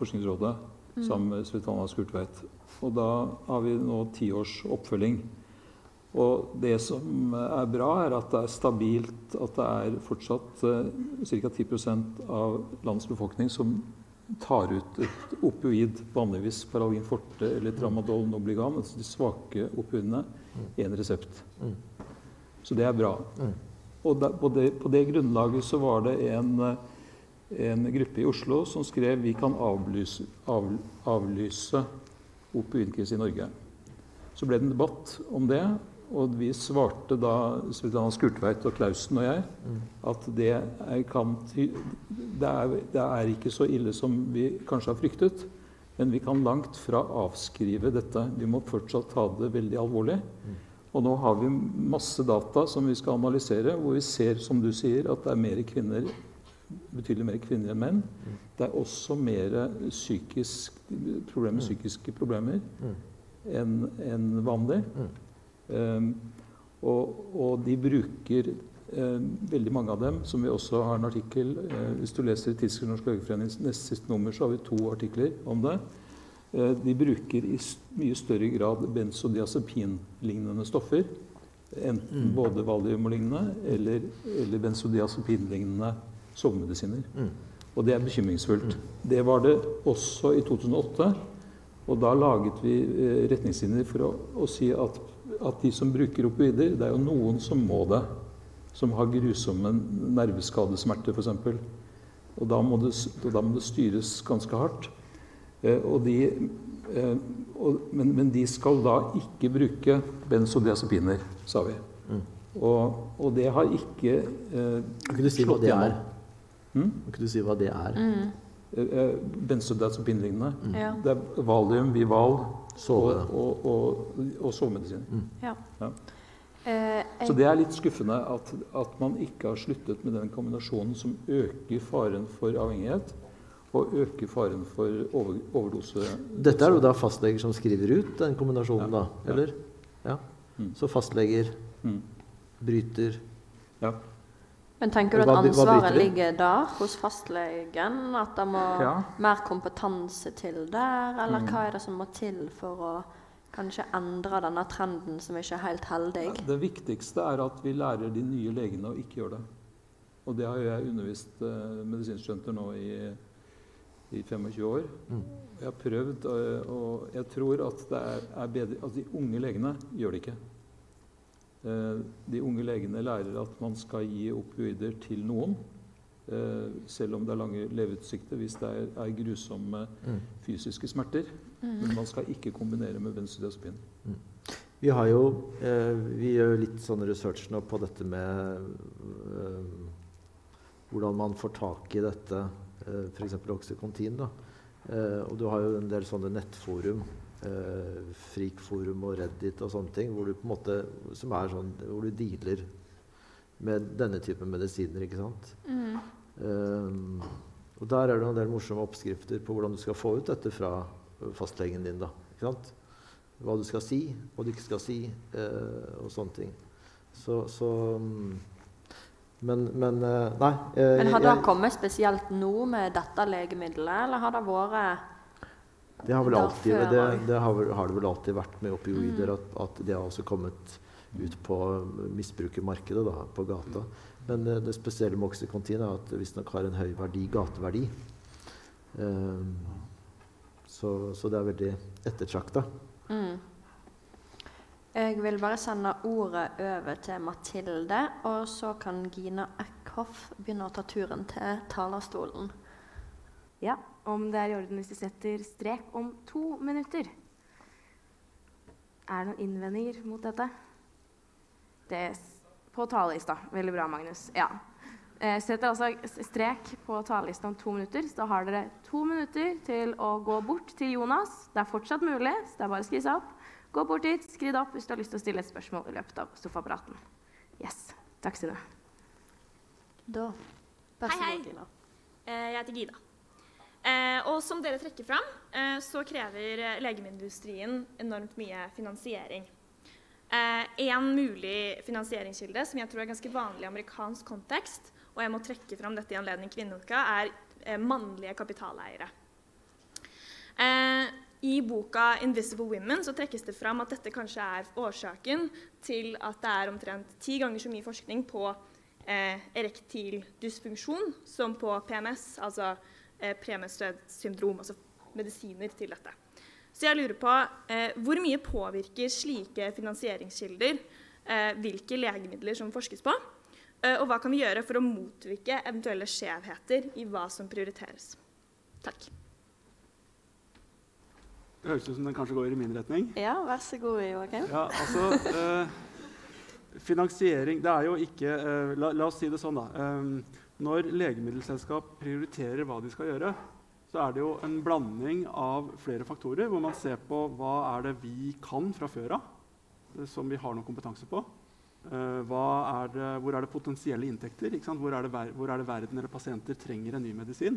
Speaker 4: Forskningsrådet. Sammen med Svetlana Skurtveit. Og da har vi nå ti års oppfølging. Og det som er bra, er at det er stabilt, at det er fortsatt uh, ca. 10 av landets befolkning som tar ut et opioid, vanligvis Paralgin forte eller Tramadol Nobligan, altså de svake opioidene, én mm. resept. Mm. Så det er bra. Mm. Og på, det, på, det, grunnlaget så var det en uh, en gruppe i Oslo som skrev vi kan avlyse, av, avlyse opioidkrise i Norge. Så ble det en debatt om det, og vi svarte da Svetlana Skurtveit og Klausen og jeg at det er, kan, det, er, det er, ikke så ille som vi kanskje har fryktet. Men vi kan langt fra avskrive dette. Vi må fortsatt ta det veldig alvorlig. Og nå har vi masse data som vi skal analysere, hvor vi ser, som du sier, at det er mer kvinner betydelig mer kvinner enn menn. Mm. Det er også mer psykisk, problem, mm. psykiske problemer mm. enn en vanlig. Um, og, og, de bruker um, veldig mange av dem, som vi også har en artikkel uh, Hvis du leser Tidsskrift Norsk Legeforenings neste siste nummer, så har vi to artikler om det. Uh, de bruker i mye større grad benzodiazepin-lignende stoffer. Enten mm. både valium-lignende eller, eller benzodiazepinlignende sovemedisiner. Mm. Og det er bekymringsfullt. Mm. Det var det også i 2008. Og da laget vi eh, retningslinjer for å, å si at, at, de som bruker opioider Det er jo noen som må det. Som har grusomme nerveskadesmerter, f.eks. Og da må, det, da må det styres ganske hardt. Eh, og de, eh, og, men, men, de skal da ikke bruke benzodiazepiner, sa vi. Mm. Og, og, det har ikke
Speaker 5: eh, Kan ikke du si hva det er? Mm? Kan du si hva det er? Mm.
Speaker 4: Eh, eh, benzodiazepinlignende. Mm. Ja. Det er valium, Vival Sove. og, og, og, og sovemedisin. Mm. Ja. Ja. Eh, Så det er litt skuffende at, at, man ikke har sluttet med den kombinasjonen som øker faren for avhengighet og øker faren for over, overdose.
Speaker 5: Dette er jo da fastleger som skriver ut den kombinasjonen, da? Eller? Ja. Mm. Så fastleger mm. bryter
Speaker 4: Ja.
Speaker 3: Men tenker du at ansvaret ligger der hos fastlegen? At det må ja. mer kompetanse til der? Eller mm. hva er det som må til for å kanskje endre denne trenden som ikke er helt heldig?
Speaker 4: Det viktigste er at vi lærer de nye legene å ikke gjøre det. Og det har jeg undervist uh, medisinstudenter nå i, i 25 år. Mm. Jeg har prøvd, og, og jeg tror at det er, er bedre at de unge legene gjør det ikke. Eh, de unge legene lærer at man skal gi opioider til noen. Eh, selv om det er lange leveutsikter hvis det er, er grusomme mm. fysiske smerter. Mm. Men man skal ikke kombinere med benzodiazepin. Mm.
Speaker 5: Vi har jo eh, vi gjør litt sånn research nå på dette med eh, hvordan man får tak i dette, eh, f.eks. Oxycontin. Da. Eh, og du har jo en del sånne nettforum eh, Frikforum og Reddit og sånne ting, hvor du på en måte, som er sånn, hvor du dealer med denne typen medisiner. ikke sant? Mm. Um, og Der er det en del morsomme oppskrifter på hvordan du skal få ut dette fra fastlegen din. da, ikke sant? Hva du skal si, hva du ikke skal si, eh, og sånne ting. Så, så um, men, men uh, Nei.
Speaker 3: Eh, men Har det kommet spesielt nå med dette legemiddelet, eller har det vært
Speaker 5: det har, alltid, det, det har, har, det vel alltid vært med opioider, mm. at, at det har også kommet ut på misbrukermarkedet, da, på gata. Men det, det spesielle med Oxycontin er at det visstnok har en høy verdi, gateverdi. Um, så, så, det er veldig ettertrakta. Mm.
Speaker 3: Jeg vil bare sende ordet over til Mathilde, og så kan Gina Eckhoff begynne å ta turen til talerstolen.
Speaker 9: Ja, om det er i orden hvis vi setter strek om to minutter. Er det noen innvendinger mot dette? Det er på talerlista. Veldig bra, Magnus. Ja. Eh, setter altså strek på talerlista om to minutter. Så da har dere to minutter til å gå bort til Jonas. Det er fortsatt mulig, så det er bare å skrive seg opp. Gå bort dit, skriv opp hvis du har lyst til å stille et spørsmål i løpet av sofapraten. Yes. Takk, Synne.
Speaker 2: Da. Vær så
Speaker 10: Hei, hei.
Speaker 2: god, Gina.
Speaker 10: Eh, Jeg heter Gida. Eh, og som dere trekker fram, eh, så krever eh, legemiddelindustrien enormt mye finansiering. Eh, en mulig finansieringskilde som jeg tror er ganske vanlig i amerikansk kontekst, og jeg må trekke fram dette i anledning kvinneuka, er eh, mannlige kapitaleiere. Eh, I boka 'Invisible Women' så trekkes det fram at dette kanskje er årsaken til at det er omtrent ti ganger så mye forskning på eh, erektil dysfunksjon som på PMS, altså eh, premenstruelt syndrom, altså medisiner til dette. Så jeg lurer på eh, hvor mye påvirker slike finansieringskilder eh, hvilke legemidler som forskes på, eh, og hva kan vi gjøre for å motvirke eventuelle skjevheter i hva som prioriteres? Takk.
Speaker 7: Det høres ut som den kanskje går i min retning.
Speaker 2: Ja, vær så god, Joakim.
Speaker 7: Ja, altså eh, Finansiering Det er jo ikke eh, la, la oss si det sånn, da. Når legemiddelselskap prioriterer hva de skal gjøre, så er det jo en blanding av flere faktorer, hvor man ser på hva er det vi kan fra før av, eh, som vi har noe kompetanse på. Hva er det, hvor er det potensielle inntekter? Hvor, er ver- hvor er det verden eller pasienter trenger en ny medisin?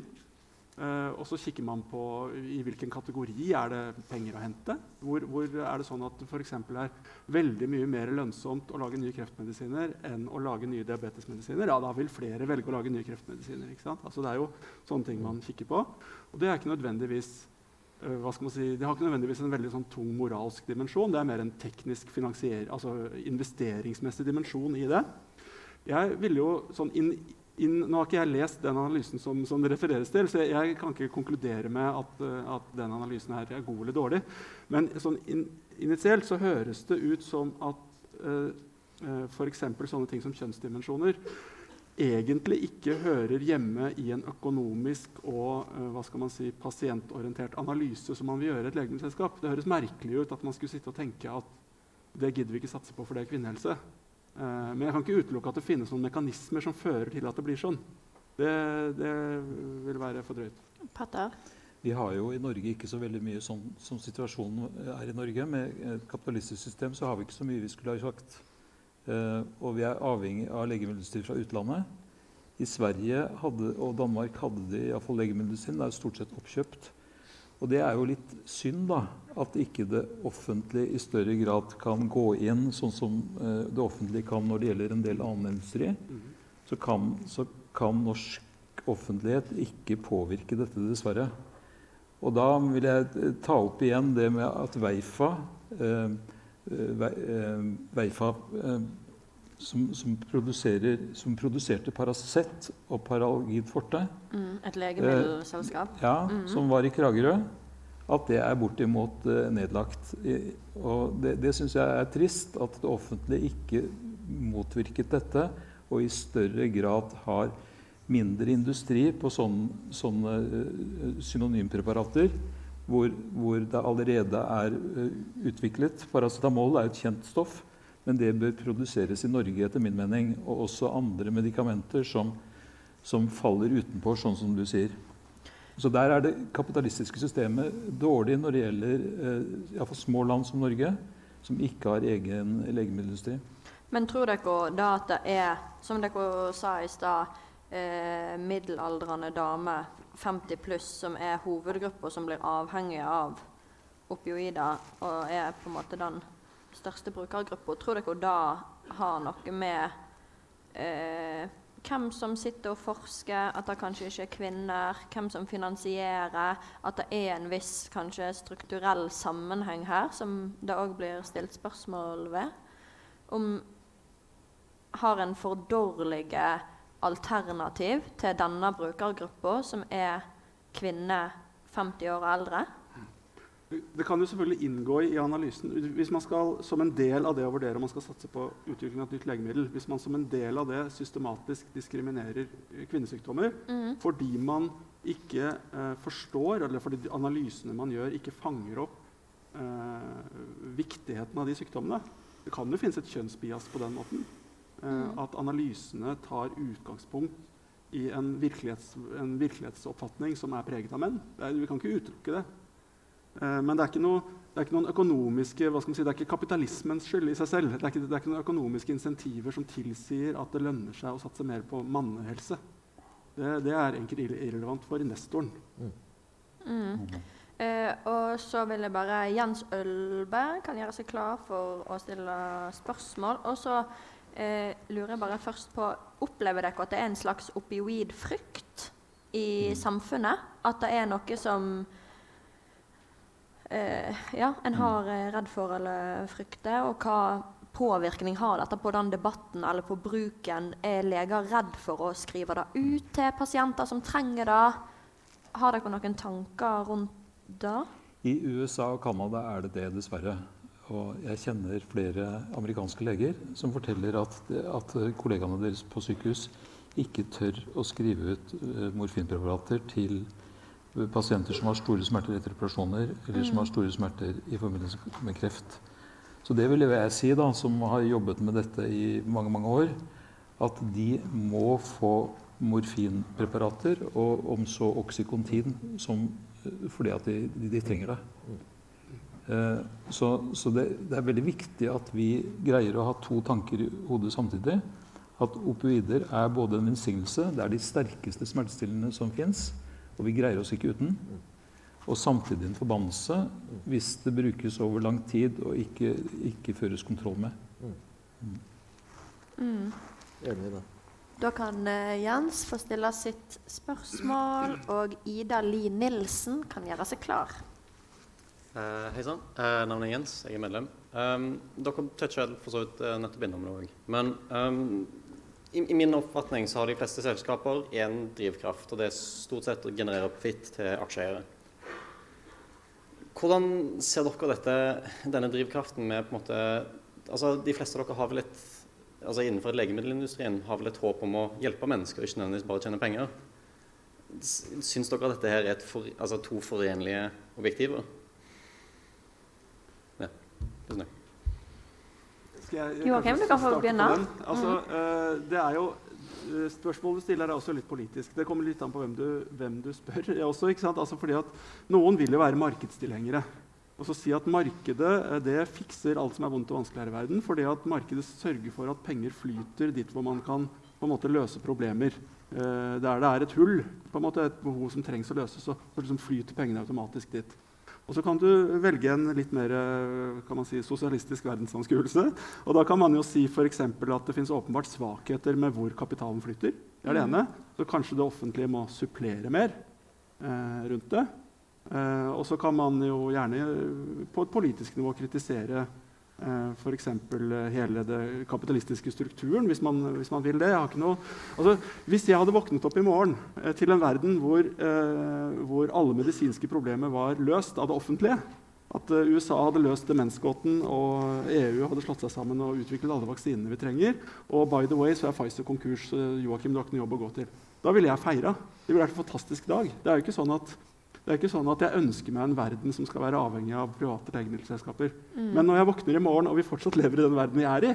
Speaker 7: Eh, og så kikker man på i hvilken kategori er det penger å hente. Hvor, hvor er det sånn at det f.eks. er veldig mye mer lønnsomt å lage nye kreftmedisiner enn å lage nye diabetesmedisiner? Ja, da vil flere velge å lage nye kreftmedisiner. ikke sant? Altså, det er jo sånne ting man kikker på. Og det er ikke nødvendigvis eh, hva skal man si, Det har ikke nødvendigvis en veldig sånn tung moralsk dimensjon. Det er mer en teknisk altså investeringsmessig dimensjon i det. Jeg ville jo sånn inn, inn, Nå har ikke jeg lest den analysen som, som det refereres til, så jeg, jeg kan ikke konkludere med at, eh, at den analysen her er god eller dårlig. Men sånn in, initielt så høres det ut som at uh, uh, f.eks. sånne ting som kjønnsdimensjoner egentlig ikke hører hjemme i en økonomisk og eh, hva skal man si, pasientorientert analyse som man vil gjøre i et legemiddelselskap. Det høres merkelig ut at man skulle sitte og tenke at det gidder vi ikke satse på, for det er kvinnehelse. Eh, men jeg kan ikke utelukke at det finnes noen mekanismer som fører til at det blir sånn. Det, det vil være for drøyt.
Speaker 2: Patter?
Speaker 4: Vi har jo i Norge ikke så veldig mye sånn som situasjonen er i Norge. Med et kapitalistisk system så har vi ikke så mye vi skulle ha sagt. Uh, og vi er avhengig av legemiddelutstyr fra utlandet. I Sverige hadde, og Danmark hadde de iallfall legemiddelutstyr. Det er stort sett oppkjøpt. Og det er jo litt synd da, at ikke det offentlige i større grad kan gå inn, sånn som eh, det offentlige kan når det gjelder en del annen industri. Så kan, så kan norsk offentlighet ikke påvirke dette, dessverre. Og da vil jeg eh, ta opp igjen det med at Veifa eh, eh, Veifa eh, som, som, som produserte Paracet og Paralgid forte,
Speaker 2: Mm, et legemiddelselskap?
Speaker 4: ja,
Speaker 2: Mhm.
Speaker 4: som var i Kragerø, at det er bortimot eh, nedlagt. I, og det, det syns jeg er trist, at det offentlige ikke motvirket dette og i større grad har mindre industri på sånne, sånne eh, synonympreparater hvor, hvor det allerede er eh, utviklet. Paracetamol er et kjent stoff, men det bør produseres i Norge etter min mening. Og også andre medikamenter som, som faller utenpå, sånn som du sier. Så der er det kapitalistiske systemet dårlig når det gjelder eh, små land som Norge, som ikke har egen legemiddelindustri.
Speaker 2: Men tror dere da at det er, som dere sa i stad, eh, middelaldrende damer 50 pluss som er hovedgruppa som blir avhengig av opioider, og er på en måte den største brukergruppa? Tror dere da har noe med eh, hvem som sitter og forsker, at det kanskje ikke er kvinner, hvem som finansierer, at det er en viss kanskje strukturell sammenheng her, som det òg blir stilt spørsmål ved? Om har en for dårlige alternativ til denne brukergruppa, som er kvinner 50 år og eldre?
Speaker 7: Det kan jo selvfølgelig inngå i analysen hvis man skal, som en del av det å vurdere om man skal satse på utvikling av et nytt legemiddel. Hvis man som en del av det systematisk diskriminerer kvinnesykdommer
Speaker 2: mm.
Speaker 7: fordi man ikke eh, forstår, eller fordi analysene man gjør, ikke fanger opp eh, viktigheten av de sykdommene. Det kan jo finnes et kjønnsbias på den måten. Eh,
Speaker 10: Mm.
Speaker 7: At analysene tar utgangspunkt i en, virkelighets, en virkelighetsoppfatning som er preget av menn. Det vi kan ikke utelukke det. Eh, men det er ikke, noe, det er ikke noen økonomiske, hva skal man si, det er ikke kapitalismens skyld i seg selv. Det er ikke, det er ikke noen økonomiske insentiver som tilsier at det lønner seg å satse mer på mannehelse. Det, det er egentlig irrelevant for investoren.
Speaker 2: Mm. Eh, og så vil jeg bare Jens Ølberg kan gjøre seg klar for å stille spørsmål. Og så eh, lurer jeg bare først på Opplever dere at det er en slags opioidfrykt i samfunnet? At det er noe som ja, en har eh, redd for eller frykter? Og hva påvirkning har dette på den debatten eller på bruken? Er leger redd for å skrive det ut til pasienter som trenger det? Har dere noen tanker rundt det?
Speaker 4: I USA og Canada er det det, dessverre. Og jeg kjenner flere amerikanske leger som forteller at, at kollegaene deres på sykehus ikke tør å skrive ut eh, morfinpreparater til pasienter som har store smerter etter operasjoner, eller som har store smerter i forbindelse med kreft. Så det vil jeg si, da, som har jobbet med dette i mange, mange år, at de må få morfinpreparater, og om så oksykontin, som, eh, fordi at de, de, trenger det. Eh, Så, så det, det er veldig viktig at vi greier å ha to tanker i hodet samtidig. At opioider er både en velsignelse, det er de sterkeste smertestillende som fins, og vi greier oss ikke uten. Og samtidig en forbannelse hvis det brukes over lang tid og ikke, ikke føres kontroll med.
Speaker 2: Mm.
Speaker 5: Enig i det.
Speaker 2: Da kan eh, Jens få stille sitt spørsmål, og Ida Li Nilsen kan gjøre seg klar.
Speaker 11: Uh, Hei sann. Eh, navnet er Jens. Jeg er medlem. Um, dere toucha for så vidt uh, nettopp innom det òg. Men um, i, i min oppfatning så har de fleste selskaper én drivkraft, og det er stort sett å generere profitt til aksjeeiere. Hvordan ser dere dette, denne drivkraften med på en måte altså De fleste av dere har vel et altså innenfor legemiddelindustrien har vel et håp om å hjelpe mennesker, ikke nødvendigvis bare tjene penger. Syns dere at dette her er for, altså to forenlige objektiver? Ja. Tusen takk.
Speaker 7: Skal jeg
Speaker 2: Joakim, du kan få begynne.
Speaker 7: Altså, eh, det er jo eh, Spørsmålet du stiller er også litt politisk. Det kommer litt an på hvem du, hvem du spør. Også? Altså fordi at Noen vil jo være markedstilhengere. Og så si at markedet eh, det fikser alt som er vondt og vanskelig her i verden. Fordi at markedet sørger for at penger flyter dit hvor man kan på en måte løse problemer. Eh, der det er et hull, på en måte et behov som trengs å løses, så, så liksom flyter pengene automatisk dit. Og så kan du velge en litt mer eh, kan man si, sosialistisk verdensanskuelse. Og da kan man jo si for at det finnes åpenbart svakheter med hvor kapitalen flytter. Det er det
Speaker 2: Mm.
Speaker 7: ene. Så kanskje det offentlige må supplere mer eh, rundt det. Eh, og så kan man jo gjerne eh, på et politisk nivå kritisere f.eks. hele det kapitalistiske strukturen, hvis man, hvis man vil det. Jeg noe, altså, hvis jeg hadde våknet opp i morgen eh, til en verden hvor, eh, hvor alle medisinske problemer var løst av det offentlige, at eh, USA hadde løst demensgåten og EU hadde slått seg sammen og utviklet alle vaksinene vi trenger, og by the way så er Pfizer konkurs, eh, Joakim, du har ikke noe jobb å gå til. Da ville jeg feira. Det ville vært en fantastisk dag. Det er jo ikke sånn at det er ikke sånn at jeg ønsker meg en verden som skal være avhengig av private legemiddelselskaper.
Speaker 2: Mm.
Speaker 7: Men når jeg våkner i morgen og vi fortsatt lever i den verden vi er i,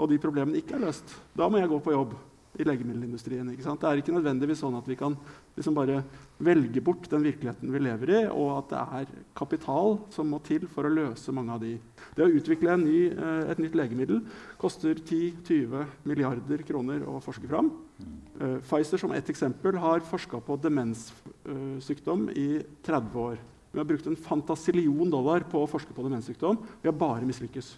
Speaker 7: og de problemene ikke er løst, da må jeg gå på jobb i legemiddelindustrien. Det er ikke nødvendigvis sånn at vi kan liksom bare velge bort den virkeligheten vi lever i, og at det er kapital som må til for å løse mange av de. Det å utvikle en ny, eh, et nytt legemiddel koster 10-20 milliarder kroner å forske fram. Uh, Pfizer som ett eksempel har forska på demenssykdom i 30 år. Vi har brukt en fantasillion dollar på å forske på demenssykdom. Vi har bare mislykkes.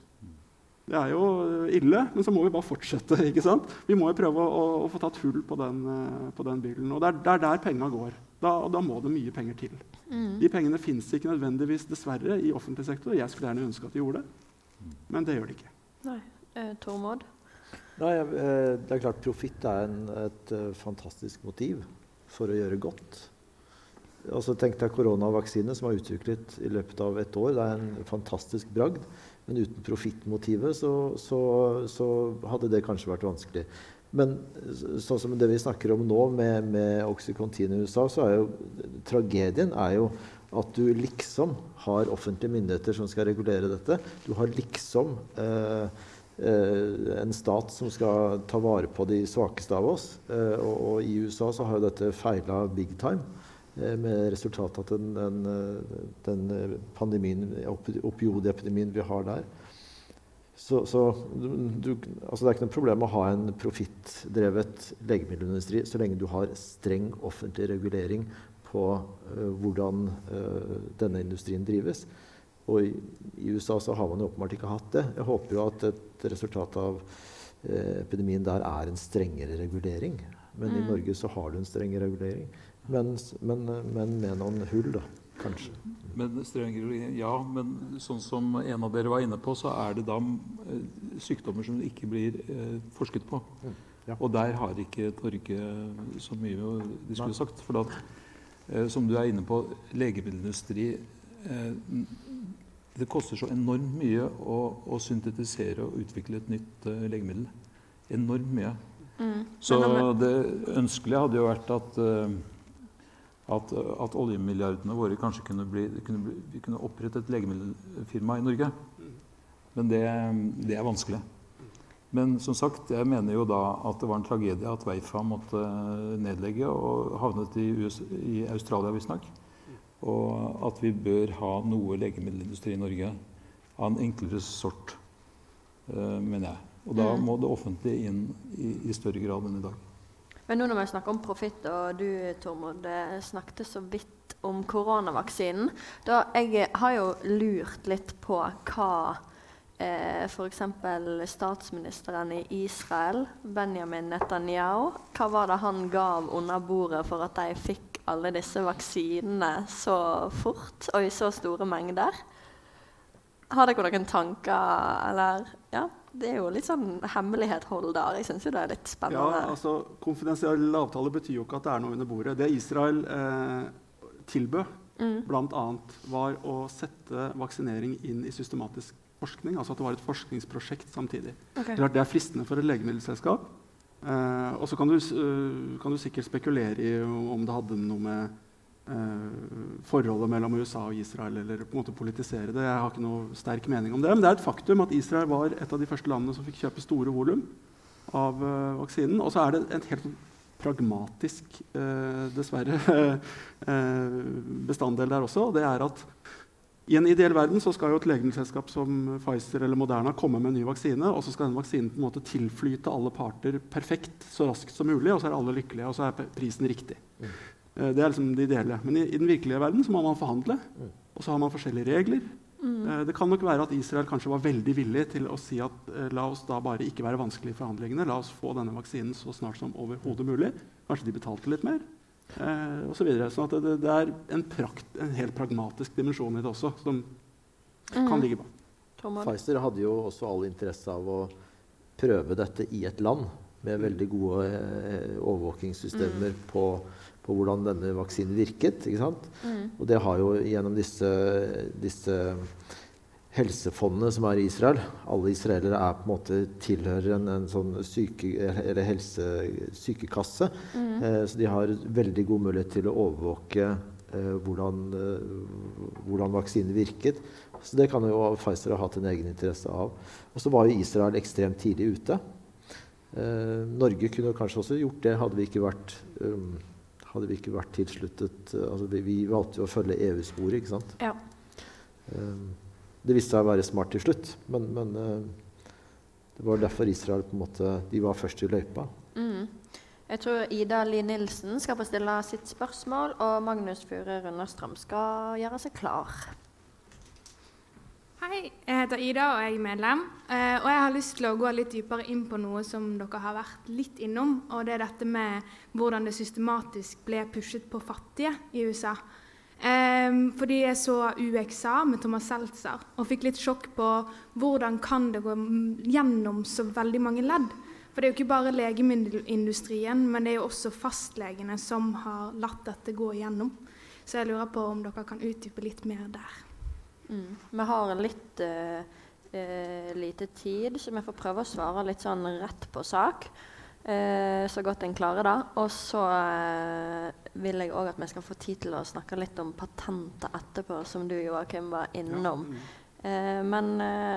Speaker 7: Det er jo eh, ille, men så må vi bare fortsette. ikke sant? Vi må jo prøve å, å, å få tatt hull på den, eh, på den bilen. Og det er, det er der penga går. Da, da må det mye penger til.
Speaker 2: Mm.
Speaker 7: De pengene fins ikke nødvendigvis dessverre i offentlig sektor. Jeg skulle gjerne ønske at de gjorde det, men det gjør de ikke.
Speaker 2: Nei. Eh, Tormod?
Speaker 5: Nei, eh, det er klart Profitt er en, et fantastisk motiv for å gjøre godt. Altså, tenk deg koronavaksine som er utviklet i løpet av et år. Det er en fantastisk bragd. Men uten profittmotivet så, så, så hadde det kanskje vært vanskelig. Men sånn som det vi snakker om nå med, med Oxycontin i USA, så er jo tragedien er jo at du liksom har offentlige myndigheter som skal regulere dette. Du har liksom eh, eh, en stat som skal ta vare på de svakeste av oss. Eh, og, og, i USA så har jo dette feila big time. Eh, med resultatet at den, den, eh, den pandemien, opioidepidemien vi har der, så, så du, altså det er ikke noe problem å ha en profittdrevet legemiddelindustri så lenge du har streng offentlig regulering på uh, hvordan uh, denne industrien drives. Og i, i, USA så har man jo åpenbart ikke hatt det. Jeg håper jo at et resultat av uh, epidemien der er en strengere regulering. Men mm. i Norge så har du en strengere regulering. Men, men, men med noen hull, da. Kanskje.
Speaker 4: Men ja, men sånn som en av dere var inne på, så er det da eh, sykdommer som ikke blir eh, forsket på. Mm, ja. Og der har ikke Torge så mye de skulle sagt. For da, eh, som du er inne på, legemiddelindustri eh, Det koster så enormt mye å, å, syntetisere og utvikle et nytt eh, legemiddel. Enormt mye. Mm. Så det ønskelige hadde jo vært at eh, at, at oljemilliardene våre kanskje kunne bli, kunne bli, Vi kunne opprette et legemiddelfirma i Norge. Men det, det, er vanskelig. Men som sagt, jeg mener jo da at det var en tragedie at Weifa måtte nedlegge og havnet i, US, i Australia, visstnok. Og at vi bør ha noe legemiddelindustri i Norge av en enklere sort, uh, mener jeg. Og da mm. må det offentlige inn i, i større grad enn i dag.
Speaker 3: Men nå når vi snakker om profitt, og du Tormod snakket så vidt om koronavaksinen da Jeg har jo lurt litt på hva eh, f.eks. statsministeren i Israel, Benjamin Netanyahu Hva var det han gav under bordet for at de fikk alle disse vaksinene så fort og i så store mengder? Har dere noen tanker, eller Ja? Det er jo litt sånn hemmelighethold der. Jeg syns jo det er litt spennende.
Speaker 7: Ja, altså Konfidensiell avtale betyr jo ikke at det er noe under bordet. Det Israel eh, tilbød, mm. bl.a., var å sette vaksinering inn i systematisk forskning. Altså at det var et forskningsprosjekt samtidig. Okay. Det er fristende for et legemiddelselskap. Eh, og så kan, uh, kan, du sikkert spekulere i om det hadde noe med forholdet mellom USA og Israel eller på en måte politisere det. Jeg har ikke noe sterk mening om det, Men det er et faktum at Israel var et av de første landene som fikk kjøpe store volum av uh, vaksinen. Og så er det en helt pragmatisk, uh, dessverre, uh, bestanddel der også. og det er at i en ideell verden så skal jo et legemiddelselskap som Pfizer eller Moderna komme med en ny vaksine, og så skal den vaksinen på en måte tilflyte alle parter perfekt så raskt som mulig, og så er alle lykkelige, og så er prisen riktig. Mm. Eh, det er liksom det ideelle. Men i, i, den virkelige verden så må man forhandle. Mm. Og så har man forskjellige regler. Mm. Eh, det kan nok være at Israel kanskje var veldig villig til å si at eh, la oss da bare ikke være vanskelig i forhandlingene. La oss få denne vaksinen så snart som overhodet mulig. Kanskje de betalte litt mer. Eh, og så videre. sånn at det, det er en, prakt, en, helt pragmatisk dimensjon i det også som mm. kan ligge bak.
Speaker 5: Pfizer hadde jo også all interesse av å prøve dette i et land med veldig gode eh, overvåkingssystemer mm. på på hvordan denne vaksinen virket. ikke sant? Mm. Og det har jo gjennom disse, disse helsefondene som er i Israel Alle israelere er på en måte tilhører en, en sånn syke, eller helse, sykekasse. Mm. Eh, så de har veldig god mulighet til å overvåke eh, hvordan, eh, hvordan vaksinen virket. Så det kan jo Pfizer ha hatt en egen interesse av. Og så var jo Israel ekstremt tidlig ute. Eh, Norge kunne kanskje også gjort det, hadde vi ikke vært um, hadde vi ikke vært tilsluttet eh, altså vi, vi, valgte jo å følge EU-sporet, ikke sant? Ja. Um, det viste seg å være smart til slutt, men, men uh, det var derfor Israel på en måte, de var først i løypa. Mm.
Speaker 3: Jeg tror Ida Li Nilsen skal få stille sitt spørsmål, og Magnus Fure Runderstrøm skal gjøre seg klar.
Speaker 12: Hei, jeg heter Ida og jeg er medlem. Eh, og jeg har lyst til å gå litt dypere inn på noe som dere har vært litt innom. Og det er dette med hvordan det systematisk ble pushet på fattige i USA. Eh, fordi jeg så UXA med Thomas Seltzer og fikk litt sjokk på hvordan kan det gå gjennom så veldig mange ledd. For det er jo ikke bare legemiddelindustrien, men det er jo også fastlegene som har latt dette gå igjennom. Så jeg lurer på om dere kan utdype litt mer der.
Speaker 3: Mm. Vi har litt uh, lite tid, så vi får prøve å svare litt sånn rett på sak. Uh, så godt en klarer det. Og så uh, vil jeg òg at vi skal få tid til å snakke litt om patenter etterpå, som du Joakim var innom. Eh, men eh,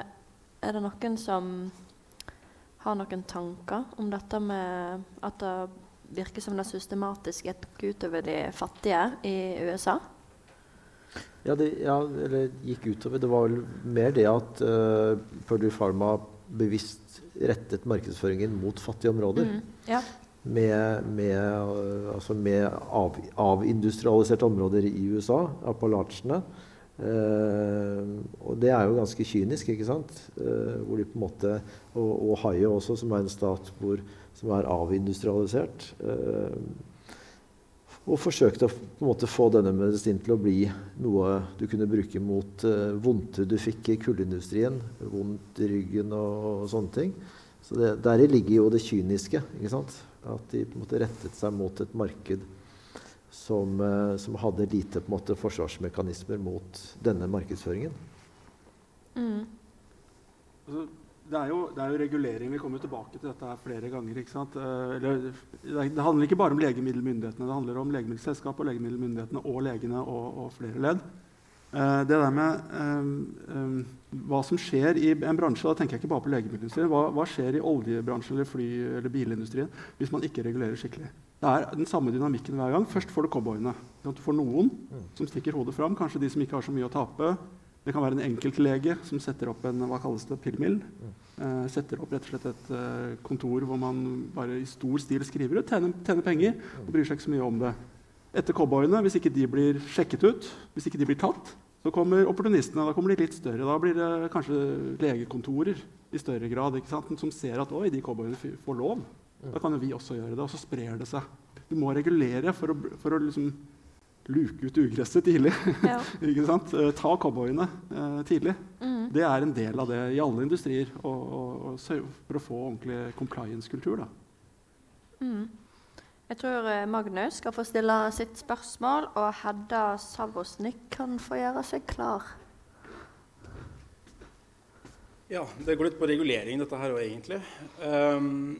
Speaker 3: er det noen som har noen tanker om dette med at det virker som det systematisk gikk utover de fattige i USA?
Speaker 5: Ja, det, ja, eller gikk utover. Det var vel mer det at uh, Purdue Pharma bevisst rettet markedsføringen mot fattige områder.
Speaker 3: Mm, ja.
Speaker 5: Med, med, uh, altså med av, avindustrialiserte områder i USA, Appalachiene. Uh, og det er jo ganske kynisk, ikke sant? Uh, hvor de på en måte, Og, og Ohio også, som er en stat hvor, som er avindustrialisert. Uh, og forsøkte å på en måte få denne medisinen til å bli noe du kunne bruke mot uh, vondter du fikk i kullindustrien. Vondt i ryggen og, og sånne ting. Så det, Deri ligger jo det kyniske. ikke sant? At de på en måte rettet seg mot et marked som, uh, som hadde lite på en måte forsvarsmekanismer mot denne markedsføringen.
Speaker 3: Mm.
Speaker 7: Det er, jo, det er, jo, regulering. Vi kommer tilbake til dette her flere ganger. ikke sant? Eller, det handler ikke bare om legemiddelmyndighetene. Det handler om legemiddelselskapet og legemiddelmyndighetene og legene og, og flere ledd. Uh, det der med um, um, hva som skjer i en bransje Da tenker jeg ikke bare på legemiddelindustrien. Hva, hva, skjer i oljebransjen eller fly- eller bilindustrien hvis man ikke regulerer skikkelig? Det er den samme dynamikken hver gang. Først får du cowboyene. Du får noen som stikker hodet fram. Kanskje de som ikke har så mye å tape. Det kan være en enkeltlege som setter opp en hva kalles det, pillmill. Eh, setter opp rett og slett et eh, kontor hvor man bare i stor stil skriver ut, tjener, tjener, penger og bryr seg ikke så mye om det. Etter cowboyene, hvis ikke de blir sjekket ut, hvis ikke de blir tatt, så kommer opportunistene. Da kommer de litt større. Da blir det kanskje legekontorer i større grad som ser at oi, de cowboyene får lov. Da kan jo vi også gjøre det. Og så sprer det seg. Du må regulere for å, for å liksom luke ut ugresset tidlig. Ja. ikke sant? Eh, ta cowboyene eh, tidlig. Mm. Det er en del av det i alle industrier og, og, og for å få ordentlig compliance-kultur.
Speaker 3: Mm. Jeg tror eh, Magnus skal få stille sitt spørsmål, og Hedda Savosnik kan få gjøre seg klar.
Speaker 13: Ja, det går litt på regulering, dette her òg, egentlig. Um,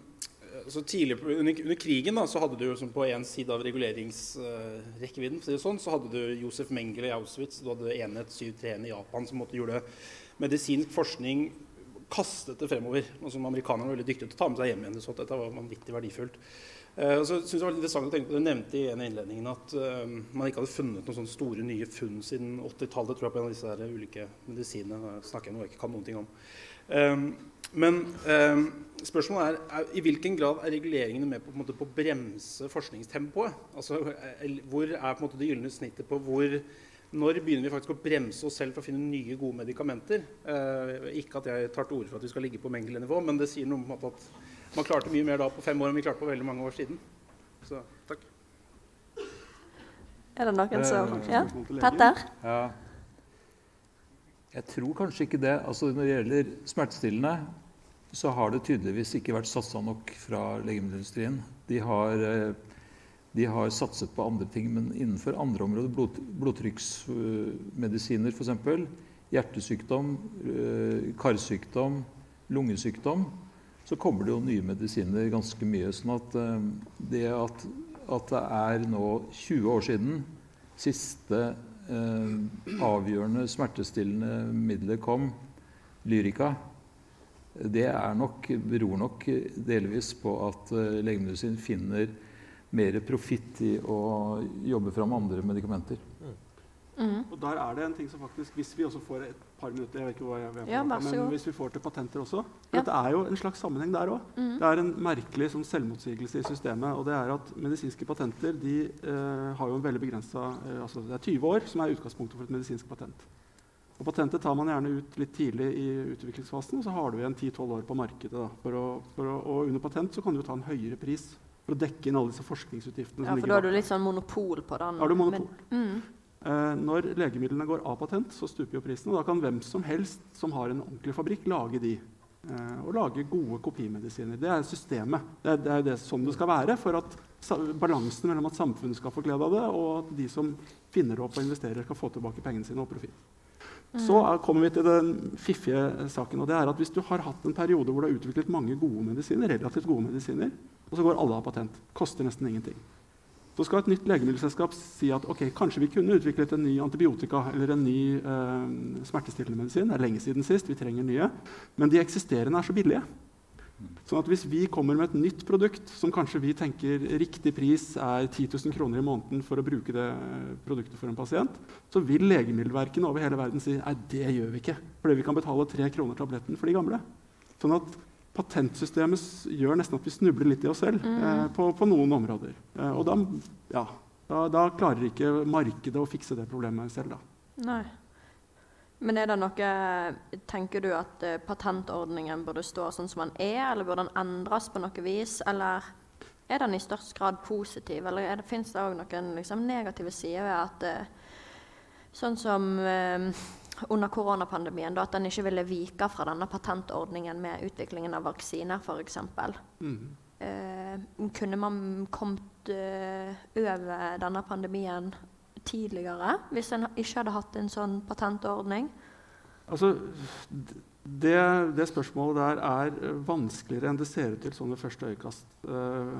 Speaker 13: så tidlig, under, under, krigen da, så hadde du som på én side av reguleringsrekkevidden uh, sånn, så hadde du Josef Mengele i Auschwitz, du hadde enhet 731 i Japan som måtte gjøre medisinsk forskning kastet det fremover. Som Amerikanerne var veldig dyktige til å ta med seg hjem igjen. Så dette var vanvittig verdifullt. Uh, så synes jeg det var interessant å tenke på, Du nevnte i en av innledningene at uh, man ikke hadde funnet noen sånne store nye funn siden 80-tallet. tror jeg på en av disse der ulike medisinene. snakker jeg noe jeg ikke kan noen ting om. Um, men um, spørsmålet er, er, i hvilken grad er reguleringene med på, på, på å bremse forskningstempoet? Altså, hvor er på en måte det gylne snittet på hvor når begynner vi faktisk å bremse oss selv for å finne nye, gode medikamenter? Eh, ikke at jeg tar til orde for at vi skal ligge på Mengele-nivå, men det sier noe om at man klarte mye mer da på fem år enn vi klarte på veldig mange år siden. Så takk.
Speaker 3: Er det noen som Ja? Petter?
Speaker 4: Ja. Jeg tror kanskje ikke det. Altså Når det gjelder smertestillende, så har det tydeligvis ikke vært satsa nok fra legemiddelindustrien. De har, eh, de har, satset på andre ting, men innenfor andre områder, blod, blodtrykksmedisiner f.eks., hjertesykdom, eh, karsykdom, lungesykdom, så kommer det jo nye medisiner ganske mye. sånn at eh, det at, at det er nå 20 år siden siste avgjørende smertestillende middelet kom, Lyrica, det nok, beror nok delvis på at uh, legemiddelindustrien finner mer profitt i å jobbe fram andre medikamenter.
Speaker 7: Og der er det en ting som faktisk, Hvis vi også får et par minutter jeg vet ikke hva jeg, vet, ja, men hvis vi får til patenter også for ja. Dette er jo en slags sammenheng der òg. Mm. Det er en merkelig sånn, selvmotsigelse i systemet. og det er at Medisinske patenter de eh, har jo en veldig begrensa eh, altså Det er 20 år som er utgangspunktet for et medisinsk patent. Og Patentet tar man gjerne ut litt tidlig i utviklingsfasen, og så har du igjen 10-12 år på markedet. For å, for å, og under patent så kan du jo ta en høyere pris for å dekke inn alle disse forskningsutgiftene.
Speaker 3: Ja, for da har du litt sånn monopol på den.
Speaker 7: Ja, du monopol. Men, mm. Eh, når legemidlene går av patent, så stuper jo prisen. og Da kan hvem som helst som har en ordentlig fabrikk, lage de. Eh, og lage gode kopimedisiner. Det er systemet. Det er, det er det sånn det skal være for at balansen mellom at samfunnet skal få glede av det, og at de som finner det opp og investerer, skal få tilbake pengene sine og profitt. Så er, kommer vi til den fiffige saken. og det er at Hvis du har hatt en periode hvor du har utviklet mange gode medisiner, relativt gode medisiner, og så går alle av patent, koster nesten ingenting. Så skal et nytt legemiddelselskap si at ok, kanskje vi kunne utviklet en ny antibiotika eller en ny eh, smertestillende medisin. Det er lenge siden sist, vi trenger nye. Men de eksisterende er så billige. Sånn at Hvis vi kommer med et nytt produkt som kanskje vi tenker riktig pris er 10 000 kroner i måneden for å bruke det produktet for en pasient, så vil legemiddelverkene over hele verden si nei, det gjør vi ikke. Fordi vi kan betale tre kroner tabletten for de gamle. Sånn at patentsystemet gjør nesten at vi snubler litt i oss selv
Speaker 3: Mm.
Speaker 7: eh, på, på, noen områder. Eh, og da, ja, da, da klarer ikke markedet å fikse det problemet selv. da.
Speaker 3: Nei. Men er det noe Tenker du at eh, patentordningen burde stå sånn som den er, eller burde den endres på noe vis? Eller er den i størst grad positiv, eller er det, fins det òg noen liksom, negative sider ved at Sånn som under koronapandemien, da, at den ikke ville vike fra denne patentordningen med utviklingen av vaksiner, f.eks.
Speaker 7: Mm.
Speaker 3: Eh, kunne man kommet eh, over denne pandemien tidligere hvis en ikke hadde hatt en sånn patentordning?
Speaker 7: Altså, det, det spørsmålet der er eh, vanskeligere enn det ser ut til sånn ved første øyekast. Eh,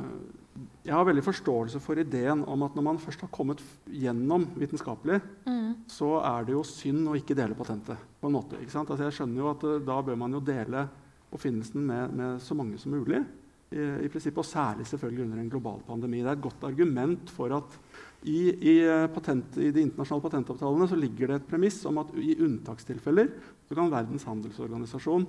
Speaker 7: Jeg har veldig forståelse for ideen om at når man først har kommet gjennom vitenskapelig,
Speaker 3: Mm.
Speaker 7: så er det jo synd å ikke dele patentet. på en måte? Altså, jeg skjønner jo at eh, Da bør man jo dele oppfinnelsen med, med så mange som mulig. I, i prinsippet, Og særlig selvfølgelig under en global pandemi. Det er et godt argument for at i, i, eh, patent, I de internasjonale patentavtalene så ligger det et premiss om at i unntakstilfeller så kan Verdens handelsorganisasjon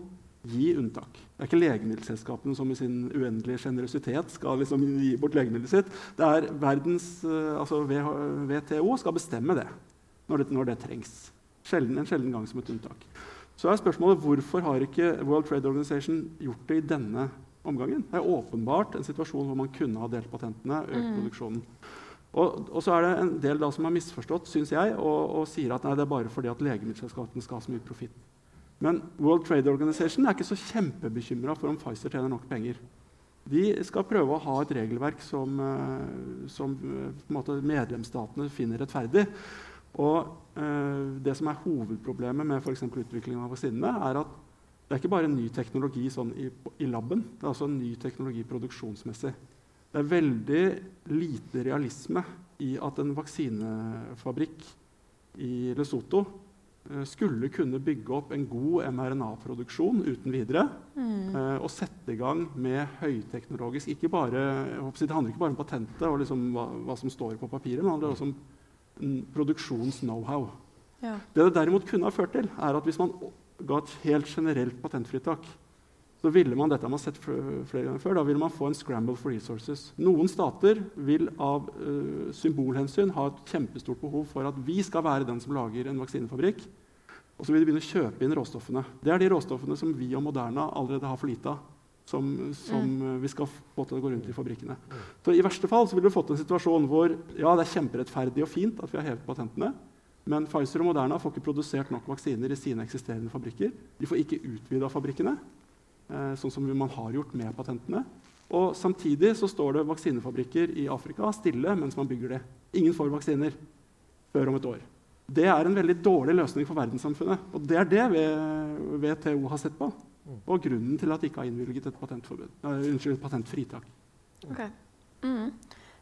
Speaker 7: gi unntak. Det er ikke legemiddelselskapene som i sin uendelige sjenerøsitet skal liksom gi bort legemiddelet sitt. Det er verdens, eh, altså WTO skal bestemme det når det, når det trengs. Sjelden, en sjelden gang som et unntak. Så er spørsmålet hvorfor har ikke World Trade Organization gjort det i denne omgangen? Det er åpenbart en situasjon hvor man kunne ha delt patentene, økt
Speaker 3: Mm.
Speaker 7: produksjonen. Og, og så er det en del da som har misforstått, syns jeg, og, og sier at nei, det er bare fordi at legemiddelselskapene skal ha så mye profitt. Men World Trade Organization er ikke så kjempebekymra for om Pfizer tjener nok penger. De skal prøve å ha et regelverk som, eh, som eh, medlemsstatene finner rettferdig. Og eh, Det som er hovedproblemet med for utviklingen av vaksinene, er at det er ikke bare ny teknologi sånn i, i laben, det er også en ny teknologi produksjonsmessig. Det er veldig lite realisme i at en vaksinefabrikk i Lesotho eh, skulle kunne bygge opp en god mRNA-produksjon uten videre.
Speaker 3: Mm.
Speaker 7: eh, og sette i gang med høyteknologisk ikke bare, Det handler ikke bare om patentet og liksom hva, hva som står på papiret, men det handler også om produksjons-know-how.
Speaker 3: Ja.
Speaker 7: Det det derimot kunne ha ført til, er at hvis man ga et helt generelt patentfritak, så ville man dette har man sett flere ganger før, da ville man få en scramble for resources. Noen stater vil av uh, symbolhensyn ha et kjempestort behov for at vi skal være den som lager en vaksinefabrikk. Og så vil de begynne å kjøpe inn råstoffene. Det er de råstoffene som vi og Moderna allerede har for lite av. Som, som mm. vi skal få til å gå rundt i fabrikkene. Så I verste fall så ville du fått en situasjon hvor ja, det er kjemperettferdig og fint at vi har hevet patentene, men Pfizer og Moderna får ikke produsert nok vaksiner i sine eksisterende fabrikker. De får ikke utvida fabrikkene, eh, sånn som man har gjort med patentene. Og samtidig så står det vaksinefabrikker i Afrika stille mens man bygger det. Ingen får vaksiner før om et år. Det er en veldig dårlig løsning for verdenssamfunnet. Og det er det WTO har sett på. Og grunnen til at de ikke har innvilget et patentforbud. Eh, unnskyld, patentfritak.
Speaker 3: Ok. Mm.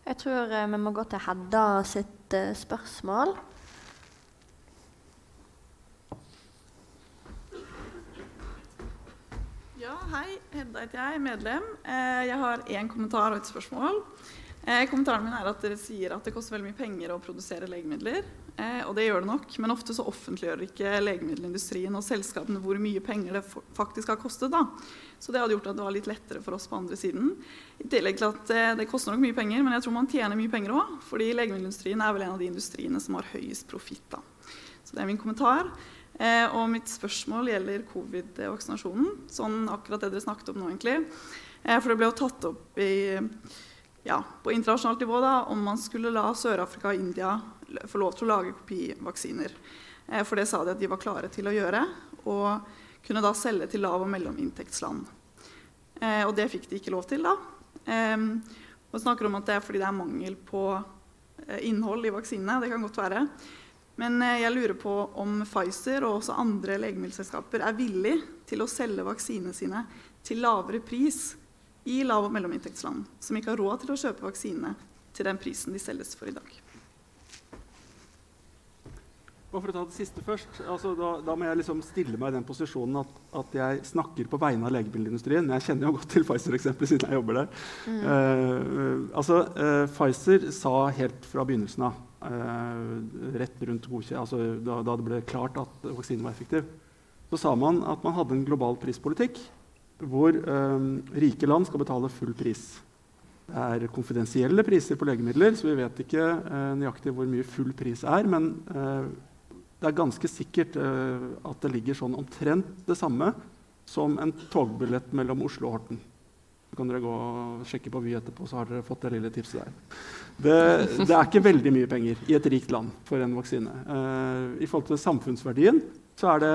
Speaker 3: Jeg tror eh, vi må gå til Hedda sitt eh, spørsmål.
Speaker 14: Ja, hei. Hedda heter jeg, medlem. Eh, Jeg har én kommentar og et spørsmål. Eh, Kommentaren min er at dere sier at det koster veldig mye penger å produsere legemidler. Eh, Og det gjør det nok, men ofte så offentliggjør ikke legemiddelindustrien og selskapene hvor mye penger det faktisk har kostet. da. Så det hadde gjort at det var litt lettere for oss på andre siden. I tillegg til at det koster nok mye penger, men jeg tror man tjener mye penger òg. Fordi legemiddelindustrien er vel en av de industriene som har høyest profitt. da. Så det er min kommentar. Eh, og mitt spørsmål gjelder covid-vaksinasjonen. Sånn akkurat det dere snakket om nå, egentlig. Eh, for det ble jo tatt opp i, ja, på internasjonalt nivå da, om man skulle la Sør-Afrika og India få lov til å lage kopivaksiner. Eh, for det sa de at de var klare til å gjøre, og kunne da selge til lav- og mellominntektsland. Eh, og det fikk de ikke lov til, da. Eh, og snakker om at det er fordi det er mangel på eh, innhold i vaksinene. Det kan godt være. Men eh, jeg lurer på om Pfizer og også andre legemiddelselskaper er villig til å selge vaksinene sine til lavere pris i lav- og mellominntektsland, som ikke har råd til å kjøpe vaksinene til den prisen de selges for i dag.
Speaker 7: Og for å ta det siste først, altså da, da, må jeg liksom stille meg i den posisjonen at, at, jeg snakker på vegne av legemiddelindustrien. Jeg kjenner jo godt til Pfizer-eksempelet siden jeg jobber der. Mm. Uh, altså, uh, Pfizer sa helt fra begynnelsen av, rett rundt godkjent, altså da, da, det ble klart at vaksinen var effektiv, så sa man at man hadde en global prispolitikk hvor rike land skal betale full pris. Det er konfidensielle priser på legemidler, så vi vet ikke nøyaktig hvor mye full pris er. men det er ganske sikkert uh, at det ligger sånn omtrent det samme som en togbillett mellom Oslo og Horten. Så kan dere gå og sjekke på Vy etterpå, så har dere fått det lille tipset der. Det, det, er ikke veldig mye penger i et rikt land for en vaksine. Uh, I forhold til samfunnsverdien så er det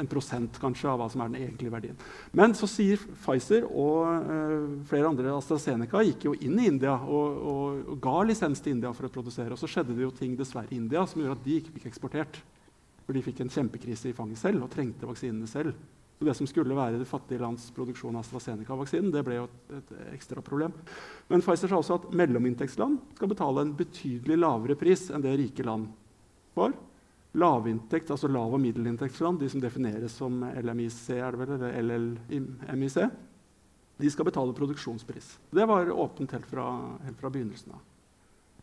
Speaker 7: en prosent kanskje av hva som er den egentlige verdien. Men så sier Pfizer og uh, flere andre AstraZeneca gikk jo inn i India og, og, og, ga lisens til India for å produsere. Og så skjedde det jo ting dessverre i India som gjorde at de ikke fikk eksportert. For de fikk en kjempekrise i fanget selv og trengte vaksinene selv. Så det som skulle være det fattige lands produksjon av AstraZeneca-vaksinen, det ble jo et, et, ekstra problem. Men Pfizer sa også at mellominntektsland skal betale en betydelig lavere pris enn det rike land var. Lavinntekt, altså lav- og middelinntektsland, de som defineres som LMIC, er det vel, eller LLMIC, de skal betale produksjonspris. Det var åpent helt fra, helt fra begynnelsen av.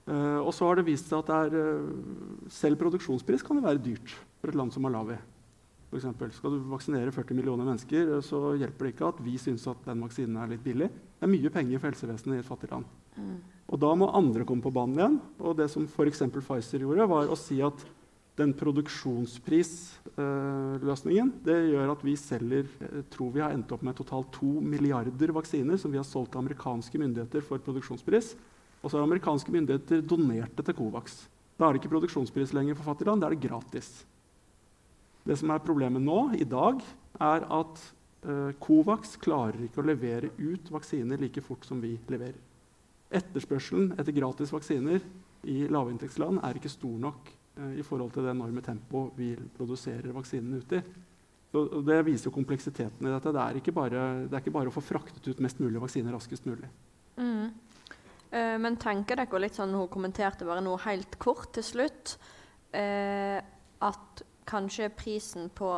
Speaker 7: Uh, og så har det vist seg at er, uh, selv produksjonspris kan det være dyrt for et land som Malawi. For eksempel. Skal du vaksinere 40 millioner mennesker, så hjelper det ikke at vi syns at den vaksinen er litt billig. Det er mye penger for helsevesenet i et fattig land. Mm. Og da må andre komme på banen igjen. Og det som f.eks. Pfizer gjorde, var å si at den produksjonsprisløsningen det gjør at vi selger tror vi har endt opp med totalt 2 milliarder vaksiner som vi har solgt til amerikanske myndigheter for produksjonspris. Og så har amerikanske myndigheter donert det til Covax. Da er det ikke produksjonspris lenger for fattige land, da er det gratis. Det som er problemet nå, i dag, er at eh, Covax klarer ikke å levere ut vaksiner like fort som vi leverer. Etterspørselen etter gratis vaksiner i lavinntektsland er ikke stor nok eh, i forhold til det enorme tempoet vi produserer vaksinene ut i. Det viser kompleksiteten i dette. Det er, ikke bare, er ikke bare å få fraktet ut mest mulig vaksiner raskest mulig.
Speaker 3: Mm. Eh, men tenker dere litt sånn, Hun kommenterte bare noe helt kort til slutt. Eh, at kanskje prisen på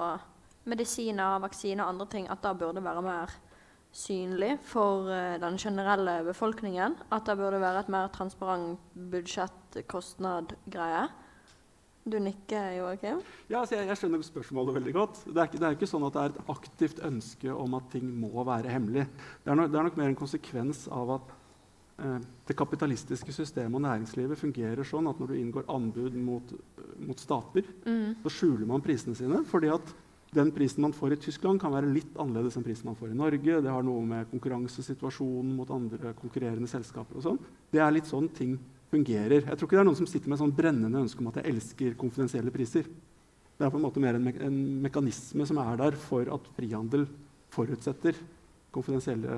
Speaker 3: medisiner, vaksiner og andre ting at det burde være mer synlig for uh, den generelle befolkningen. At det burde være et mer transparent budsjett-kostnad-greie. Du nikker, Joakim?
Speaker 7: Ja, altså jeg, jeg, skjønner spørsmålet veldig godt. Det er, ikke, det er, ikke, sånn at det er et aktivt ønske om at ting må være hemmelig. Det er, no, det er nok mer en konsekvens av at Eh, det kapitalistiske systemet og næringslivet fungerer sånn at når du inngår anbud mot, mot stater, mm. så skjuler man prisene sine. fordi at den prisen man får i Tyskland, kan være litt annerledes enn prisen man får i Norge. Det har noe med konkurransesituasjonen mot andre konkurrerende selskaper og sånn. Det er litt sånn ting fungerer. Jeg tror ikke det er noen som sitter med sånn brennende ønske om at jeg elsker konfidensielle priser. Det er på en måte mer en, me en mekanisme som er der for at frihandel forutsetter konfidensielle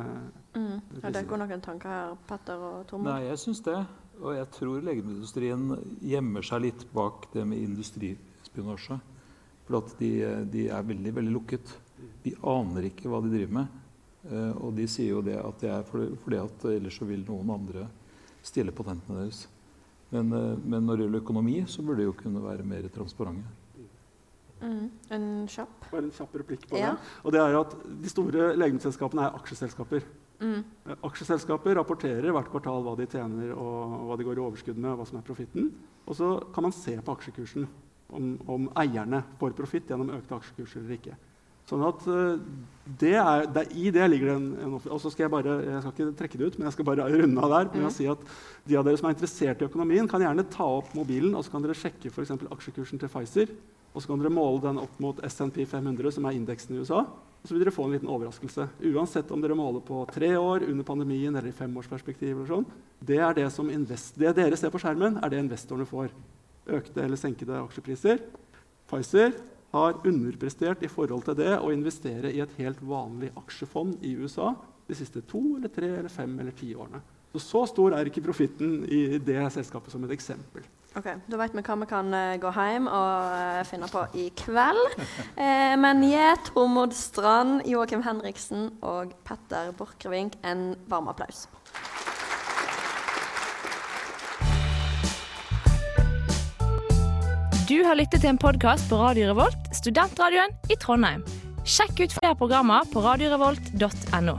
Speaker 3: mm. Har dere noen tanker her, Petter og Tormod?
Speaker 4: Nei, jeg syns det. Og jeg tror legemiddelindustrien gjemmer seg litt bak det med industrispionasje. For at de, de, er veldig, veldig lukket. De aner ikke hva de driver med. Uh, og de sier jo det at det er fordi at ellers så vil noen andre stjele patentene deres. Men, uh, men når det gjelder økonomi, så burde de jo kunne være mer transparente.
Speaker 3: Mm. En kjapp?
Speaker 7: Bare en kjapp replikk på ja. det. Og det er at De store legemiddelselskapene er aksjeselskaper. Mm. Eh, aksjeselskaper rapporterer hvert kvartal hva de tjener og hva de går i overskudd med. og hva som er profitten. Og så kan man se på aksjekursen om, om eierne får profitt gjennom økte aksjekurser eller ikke. Sånn at uh, det er, det, I det ligger det en, en Og så skal jeg bare, jeg skal ikke trekke det ut, men jeg skal bare runde av der med mm. å si at de av dere som er interessert i økonomien, kan gjerne ta opp mobilen og så kan dere sjekke for aksjekursen til Pfizer. Og så kan dere måle den opp mot SNP 500, som er indeksen i USA. Så vil dere få en liten overraskelse. Uansett om dere måler på tre år, under pandemien eller i femårsperspektiv. eller sånn, det, er det, som invest det dere ser på skjermen, er det investorene får. Økte eller senkede aksjepriser. Pfizer har underprestert i forhold til det å investere i et helt vanlig aksjefond i USA de siste to eller tre eller fem eller ti årene. Så, så stor er ikke profitten i det selskapet som et eksempel.
Speaker 3: Ok, Da vet vi hva vi kan uh, gå hjem og uh, finne på i kveld. Eh, men gi Tormod Strand, Joakim Henriksen og Petter Borchgrevink en varm applaus.
Speaker 15: Du har lyttet til en podkast på Radio Revolt, studentradioen i Trondheim. Sjekk ut flere programmer på radiorevolt.no.